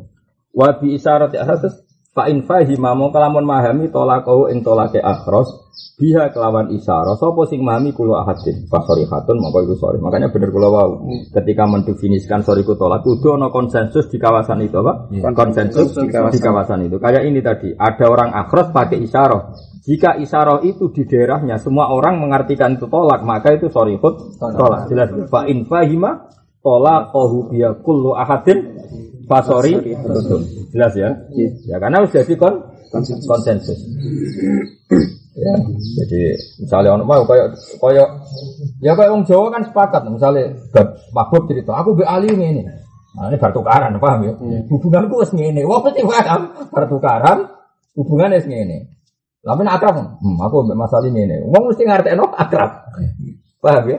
Wa bi isyarat ya atas fa in fahima mau kalamun mahami tolakau ing tolake akhros biha kelawan isyarah sapa sing mahami kulo ahadin. Fa hatun mongko iku sorry. Makanya bener kula wau. Ketika mendefinisikan sorry ku tolak kudu ana konsensus di kawasan itu apa? Konsensus di kawasan, di kawasan itu. Kayak ini tadi ada orang akhros pakai isyarah jika isyarah itu di daerahnya semua orang mengartikan itu tolak, maka itu sorry hut tolak. Jelas. Fa in fahima tolak kohu biya kullu ahadin fasori Jelas ya. Ya karena sudah jadi kon konsensus. ya, jadi misalnya orang mau kayak kayak ya kayak orang Jawa kan sepakat misalnya mabuk cerita aku be ali ini nah, ini bertukaran paham ya hubunganku wes ini wah pasti paham bertukaran hubungan wes ini tapi akrab, hmm, aku masalah ini nih. Wong mesti ngerti no akrab. Paham ya?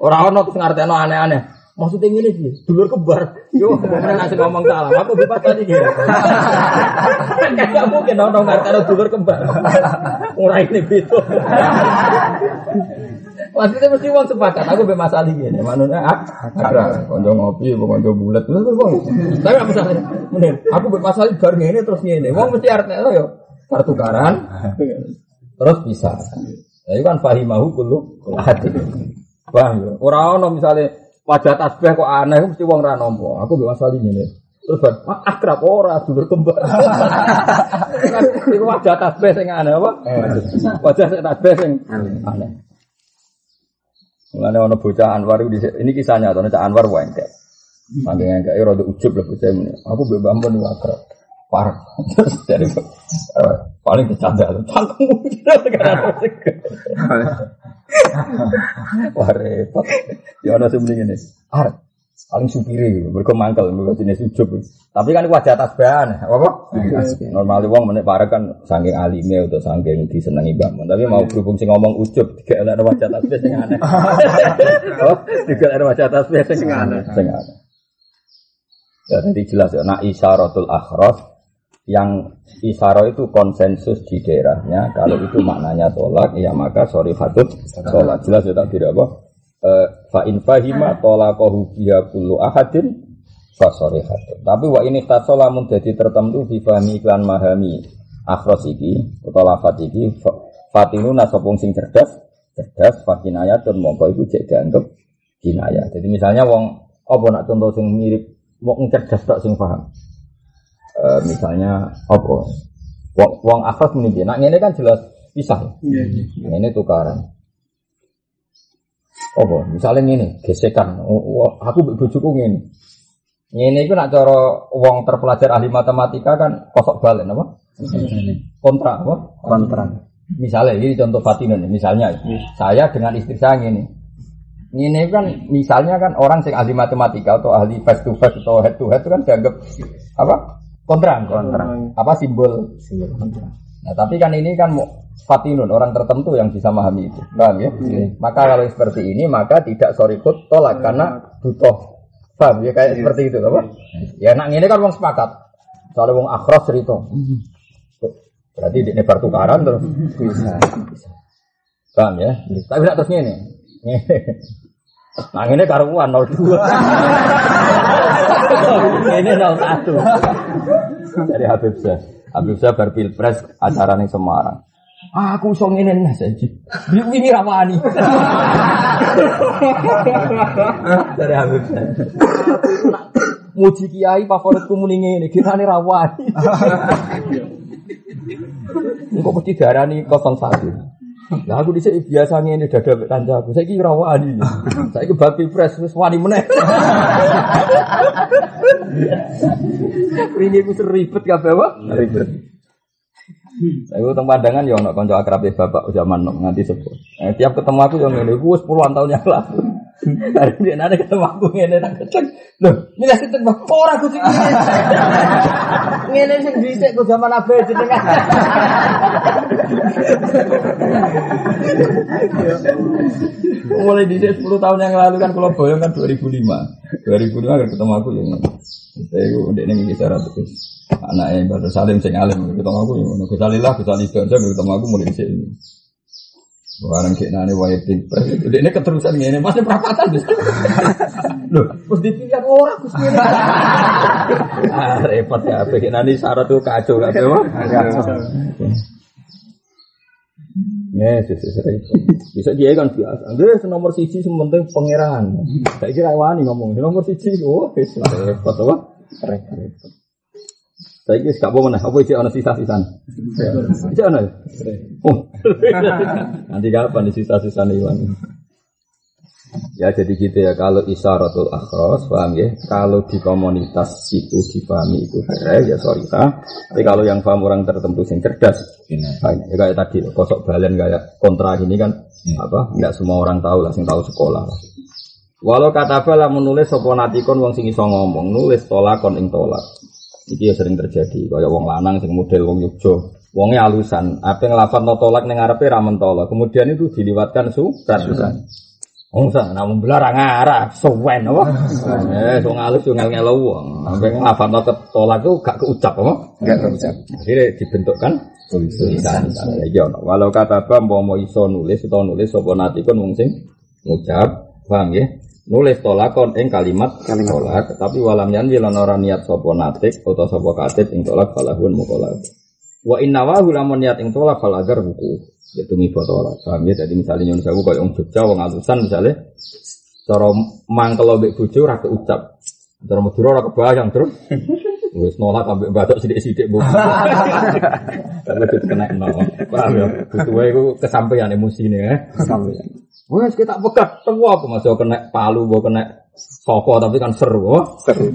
Orang orang tuh ngerti no aneh-aneh. Maksudnya ini sih, dulur kembar. Yo, mana ngasih ngomong salah. Aku bebas tadi gitu. Kayak mungkin orang no dulur kembar. Orang ini gitu. Maksudnya mesti uang sepakat. Aku bebas masalah ini. Maksudnya akrab. Konjo ngopi, konjo bulat. Tapi apa masalah? Mending, aku bebas masalah bar ini terus ini. Wong mesti artinya yo pertukaran terus bisa. Jadi kan fahimahu kullu hati. Paham ya? Ora ono misale wajah tasbih kok aneh mesti wong ra nampa. Aku mbek masalah ini. Terus ah, akrab ora dulur kembar. Iku wajah tasbih sing aneh apa? Wajah sing tasbih sing aneh. Mulane ono bocah Anwar ini kisahnya atau Anwar wae enggak. Mangke enggak ora ujub lho bocah ini. Aku mbek mbambon akrab parah. Terus dari paling bercanda tuh cangkemmu Wah repot. Ya ada sebenarnya ini. Ar, paling supiri, mereka mangkel, mereka jenis ujub. Tapi kan wajah tasbahan, apa? Normal wong menek parah kan saking alime atau saking disenangi bangun. Tapi mau berhubung sing ngomong ujub, tiga ada wajah tasbih sing aneh. Oh, tiga ada wajah tasbih sing aneh. Sing aneh. Ya tadi jelas ya, nak isyaratul akhras yang isaro itu konsensus di daerahnya. Kalau itu maknanya tolak ya maka sorry fatut. Tolak. Jelas ya tak tidak apa? E, fa in fahima tolaqahu biya kullu ahadin fa sorry fatut. Tapi wa ini tasola menjadi tertentu di fahmi iklan mahami akhros iki atau lafat iki fatinu nasopung sing cerdas cerdas fakinaya dan mongko itu cek dianggap kinaya jadi misalnya wong apa nak contoh sing mirip wong cerdas tak sing paham Eh, misalnya apa? Wong wong akhlas muni nak ini kan jelas pisah. Yeah, yeah. ini tukaran. Apa? Misalnya ini gesekan. Aku bojoku ngene. Ini itu nak cara wong terpelajar ahli matematika kan kosok balen apa? Kontra apa? Kontra. Misalnya ini contoh Fatinun misalnya. Yeah. saya dengan istri saya ini ini kan misalnya kan orang yang ahli matematika atau ahli face to face atau head to head itu kan dianggap apa kontra kontra apa simbol? Simbol. Kontra nah tapi kan ini kan fatinun orang tertentu yang bisa memahami itu. Paham ya? Hmm. maka kalau seperti ini maka tidak sorry kut tolak karena butuh. Paham ya? Kayak seperti itu apa? Ya nak ini kan wong sepakat. Soalnya wong akhros cerita. Berarti ini pertukaran terus. Bisa. Paham ya? Tapi tidak terus ini Nah ini karuan 02. ini 01. Dari Habib Syah. Habib Syah berpilpres acara nih Semarang. Aku iso ngene nah saja. Ini rawani. Dari Habib Syah. Muji kiai favoritku muni ngene, kirane rawani. Engko mesti darani 01. Lah aku dhisik biasa ngene dada mek kancaku. Saiki ora wani. Saiki bab pilpres wis wani meneh. Ringi ku seribet kabeh apa? Ribet. Saya teng pandangan ya ono kanca akrab bapak zaman nganti sepuh. Eh, tiap ketemu aku yang ngene wis puluhan tahun yang lalu. Hari ini ada ketemu aku ngene tak kecek. Loh, lah sinten Bang? Ora sing ngene. Ngene sing dhisik ku zaman abe jenengan. Mulai dhisik 10 tahun yang lalu kan kalau boyong kan 2005. 2005 kan ketemu aku yang saya itu udah ini kisah ratus anaknya Badar Salim sing alim ketemu aku yang ngono Gusalillah Gusalillah ketemu aku mulai di sini Barang kayak nane wae itu ini keterusan ngene masih perapatan Loh, terus dipikir orang kus ngene. ah, repot ya, kayak nane syarat tuh kacau? Yes, yes, yes, repot. Bisa dia kan biasa. Dia nomor siji sementing pangeran. Saya kira wani ngomong nomor siji. Oh, repot apa? Repot. Saya kira gak mana, apa isi ana sisa-sisan? Isi ana? Oh, nanti kapan di sisa-sisan hilang? Ya jadi gitu ya kalau isyaratul akhros paham ya? Kalau di komunitas itu dipahami itu beres ya sorry sah tapi kalau yang paham orang tertentu yang cerdas fine. ya? Kayak tadi kosok balen kayak kontra ini kan apa? Nggak semua orang tahu lah sing tahu sekolah. Walau kata bala menulis soponatikon wong sing iso ngomong nulis tolakon ing tolak Iki ya sering terjadi. Kayak wong lanang sing model wong Yogyo. Wongnya alusan. Apa yang ngelafat tolak neng ngarepe ra mentolak. Kemudian itu diliwatkan surat. Wong sang namun belar ngarah sewen apa? Eh, wong alus yo ngel-ngelo wong. Sampai ngelafat tolak itu gak keucap apa? Enggak terucap. Akhirnya dibentukkan tulisan. Ya ono. Walau kata apa mau iso nulis atau nulis sapa natikun wong sing ngucap, paham ya? Nulis tolakon ing kalimat Kalimat. tolak tapi walam yanwi lan ora niat sapa natik utawa sapa katib ing tolak falahun mukolak wa inna wa lamun niat ing tolak fal agar buku ya tumi tolak paham ya? Jadi misalnya nyun sewu koyo wong Jogja wong alusan misalnya cara mangkel mbek bojo ora keucap. Cara Madura ora kebayang terus wis nolak ambek batok sithik-sithik bu. Karena itu kena nol paham ya? Butuh iku kesampaian emosine ya. Kesampaian Wes kita pegat temu apa mas kena palu, mau kena sopo tapi kan seru. oh. Seru.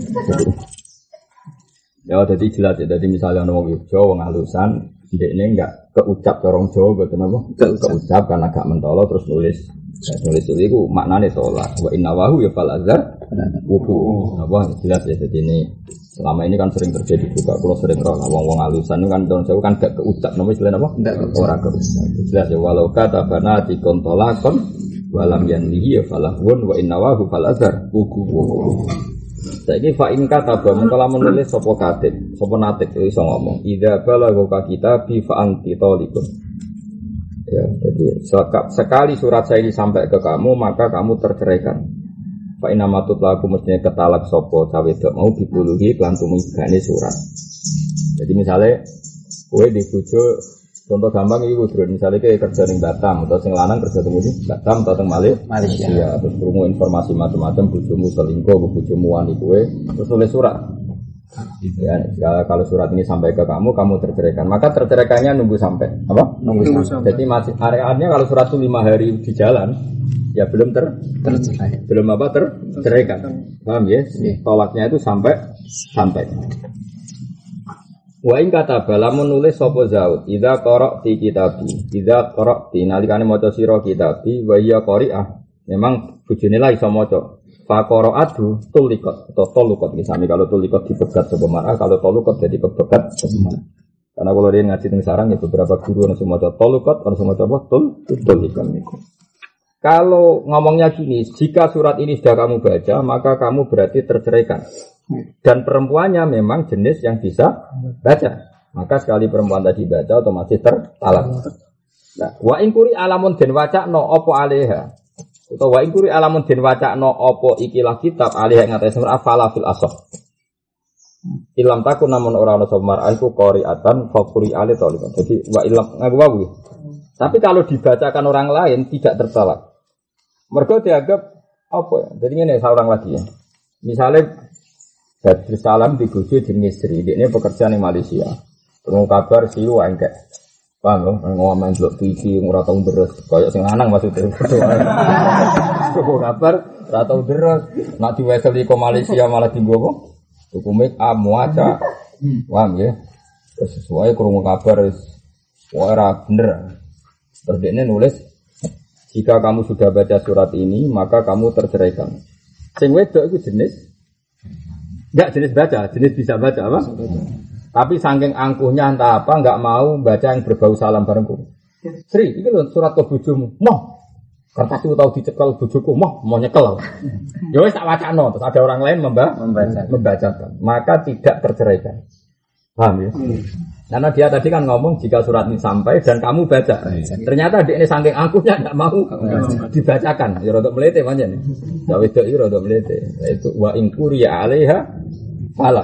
Ya jadi jelas ya. Jadi misalnya Yogyo, wong halusan, dia ini enggak keucap corong Jawa, betul apa? Keucap karena agak mentolo terus nulis. Nah, nulis itu itu maknanya tolak. Wa inna wahu ya fal azhar wuku. Apa jelas ya. Jadi ini selama ini kan sering terjadi juga. Kalau sering roh wong wong halusan itu kan tahun saya kan gak keucap. Namanya selain apa? Keucap. Orang keucap. Jelas ya. Walau kata bana di kontolakon walam yanlihi ya falahun wa inna wahu fal azhar wuku. Saiki fa in kata ba mengkala menulis sapa katib, sapa natik iso ngomong. Idza balagha kita bi fa anti talikun. Ya, jadi seka- sekali surat saya ini sampai ke kamu, maka kamu terceraikan. Pak inamatut laku mestinya ketalak sopo cawe mau dipuluhi kelan tumigane surat. Jadi misalnya kue di bojo contoh gampang itu bro, misalnya kayak kerja di Batam atau sing lanang kerja di Batam atau teng Malaysia, Malaysia. ya, terus krungu informasi macam-macam bojomu selingkuh, bojomu wani kue, terus tulis surat. Ya, kalau- kalau surat ini sampai ke kamu, kamu terceraikan. Maka terceraikannya nunggu sampai apa? Nunggu sampai. Jadi masih areanya kalau surat itu lima hari di jalan, ya belum ter Tercerai. belum apa terceraikan. Paham ya? Tolaknya itu sampai sampai. Wa ing kata bala menulis sapa zaud idza qara'ti kitabi idza qara'ti nalikane maca sira kitabi wa ya qari'ah memang bojone lah iso maca fa qara'atu tulikot atau tolukot misalnya kalau tulikot dipegat sapa mar'ah kalau tolukot jadi mar'ah karena kalau dia ngaji teng sarang ya beberapa guru ana semua tolukot ana semua apa tul tulikot kalau ngomongnya gini, jika surat ini sudah kamu baca, maka kamu berarti terceraikan. Dan perempuannya memang jenis yang bisa baca. Maka sekali perempuan tadi baca, otomatis tertalak. Nah, wa ingkuri alamun den waca no opo aleha. Atau wa ingkuri alamun den waca no opo ikilah kitab aleha yang ngatain semua afala fil asoh. Ilam takun namun orang ono somar aku qori'atan fakuri ale tolikon. Jadi wa ilam ngaku wawu. Tapi kalau dibacakan orang lain tidak tertalak. Mereka dianggap apa ya? Jadi ini seorang lagi ya. Misalnya Badrus Salam di Guju jenis Sri, dia ini pekerjaan di Malaysia. Tunggu kabar siu enggak. Paham loh, ngomong delok TV ora tau deres, kayak sing lanang maksudnya. Kok kabar ora tau deres, nak diweseli ke Malaysia malah dienggo apa? Tuku make up muaca. Paham ya? Sesuai krungu kabar wis bener. Terus dia nulis jika kamu sudah baca surat ini, maka kamu terceraikan. Sing wedok itu jenis Enggak jenis baca, jenis bisa baca apa? Tapi saking angkuhnya entah apa nggak mau baca yang berbau salam barengku. Sri, ini loh surat ke bujumu. Moh, kertas itu tahu dicekel bujuku. Moh, mau nyekel. Ya wis tak wacano, terus ada orang lain memba Membaca. membacakan. Maka tidak terceraikan. Paham ya? Karena dia tadi kan ngomong jika surat ini sampai dan kamu baca. Ternyata dia ini saking angkuhnya nggak mau dibacakan. Ya rodok melete aja nih. Ya wedok itu rodok melete. Itu wa ingkuri alaiha fala.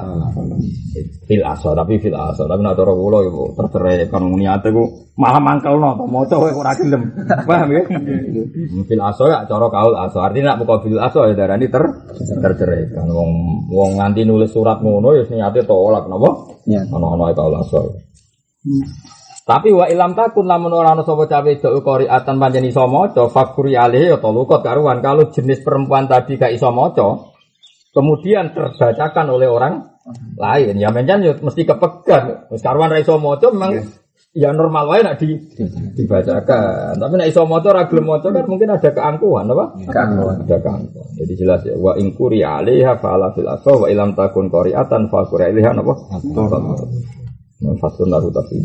Fil aso tapi fil aso tapi nak cara kula iku tercerai kan niate ku malah mangkelno to maca kowe ora gelem. Paham ya? Fil aso ya cara kaul aso. Artinya nak muka fil aso ya darani ter tercerai. Kan wong wong nganti nulis surat ngono ya niate tolak napa? Ya. Ana-ana kaul aso. Tapi wa ilam takun lamun ora ana sapa cawe wedok qoriatan pancen iso maca fakuri alih ya talukot karuan kalau jenis perempuan tadi gak iso maca kemudian terbacakan oleh orang lain ya mencen ya mesti kepegang wis karuan ra iso maca memang ya normal wae nak di, dibacakan tapi nek iso maca ora gelem maca kan mungkin ada keangkuhan apa Keangkuhan. ada keangkuhan jadi jelas ya wa in quri alaiha fa ala fil aswa wa ilam takun qoriatan fa quri alaiha napa fasun lahu tafsir